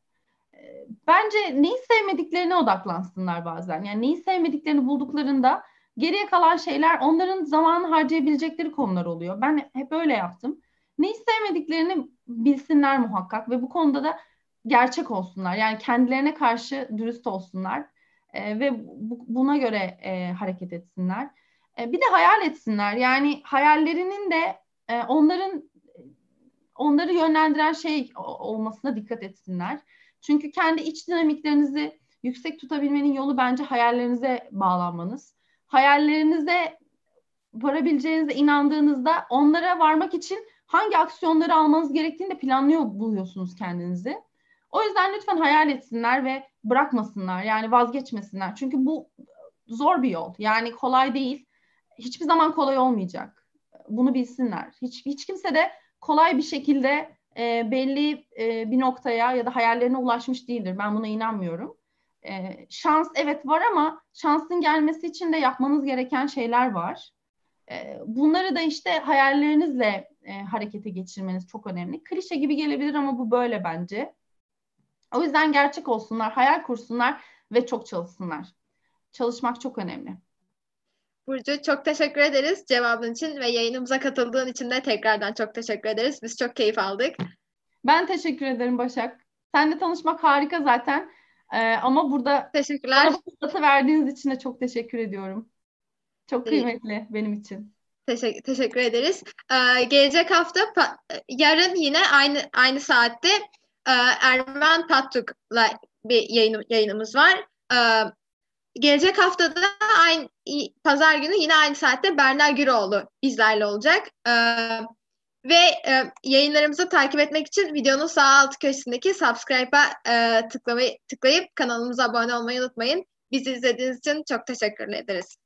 Ee, bence neyi sevmediklerine odaklansınlar bazen. Yani neyi sevmediklerini bulduklarında geriye kalan şeyler onların zamanı harcayabilecekleri konular oluyor. Ben hep öyle yaptım. Neyi sevmediklerini bilsinler muhakkak ve bu konuda da gerçek olsunlar. Yani kendilerine karşı dürüst olsunlar e, ve bu, buna göre e, hareket etsinler. E, bir de hayal etsinler. Yani hayallerinin de e, onların onları yönlendiren şey olmasına dikkat etsinler. Çünkü kendi iç dinamiklerinizi yüksek tutabilmenin yolu bence hayallerinize bağlanmanız. Hayallerinize varabileceğinize inandığınızda onlara varmak için hangi aksiyonları almanız gerektiğini de planlıyor buluyorsunuz kendinizi. O yüzden lütfen hayal etsinler ve bırakmasınlar. Yani vazgeçmesinler. Çünkü bu zor bir yol. Yani kolay değil. Hiçbir zaman kolay olmayacak. Bunu bilsinler. Hiç, hiç kimse de kolay bir şekilde e, belli e, bir noktaya ya da hayallerine ulaşmış değildir. Ben buna inanmıyorum. E, şans evet var ama şansın gelmesi için de yapmanız gereken şeyler var. E, bunları da işte hayallerinizle e, harekete geçirmeniz çok önemli. Klişe gibi gelebilir ama bu böyle bence. O yüzden gerçek olsunlar, hayal kursunlar ve çok çalışsınlar. Çalışmak çok önemli. Burcu çok teşekkür ederiz cevabın için ve yayınımıza katıldığın için de tekrardan çok teşekkür ederiz. Biz çok keyif aldık. Ben teşekkür ederim Başak. Seninle tanışmak harika zaten. Ee, ama burada Teşekkürler. bana verdiğiniz için de çok teşekkür ediyorum. Çok kıymetli İyi. benim için. Teşekkür, teşekkür ederiz. Ee, gelecek hafta yarın yine aynı aynı saatte e, Erman Pattuk'la bir yayın, yayınımız var. E, gelecek haftada aynı pazar günü yine aynı saatte Berna Güroğlu bizlerle olacak. E, ve e, yayınlarımızı takip etmek için videonun sağ alt köşesindeki subscribe'a e, tıklamayı, tıklayıp kanalımıza abone olmayı unutmayın. Bizi izlediğiniz için çok teşekkür ederiz.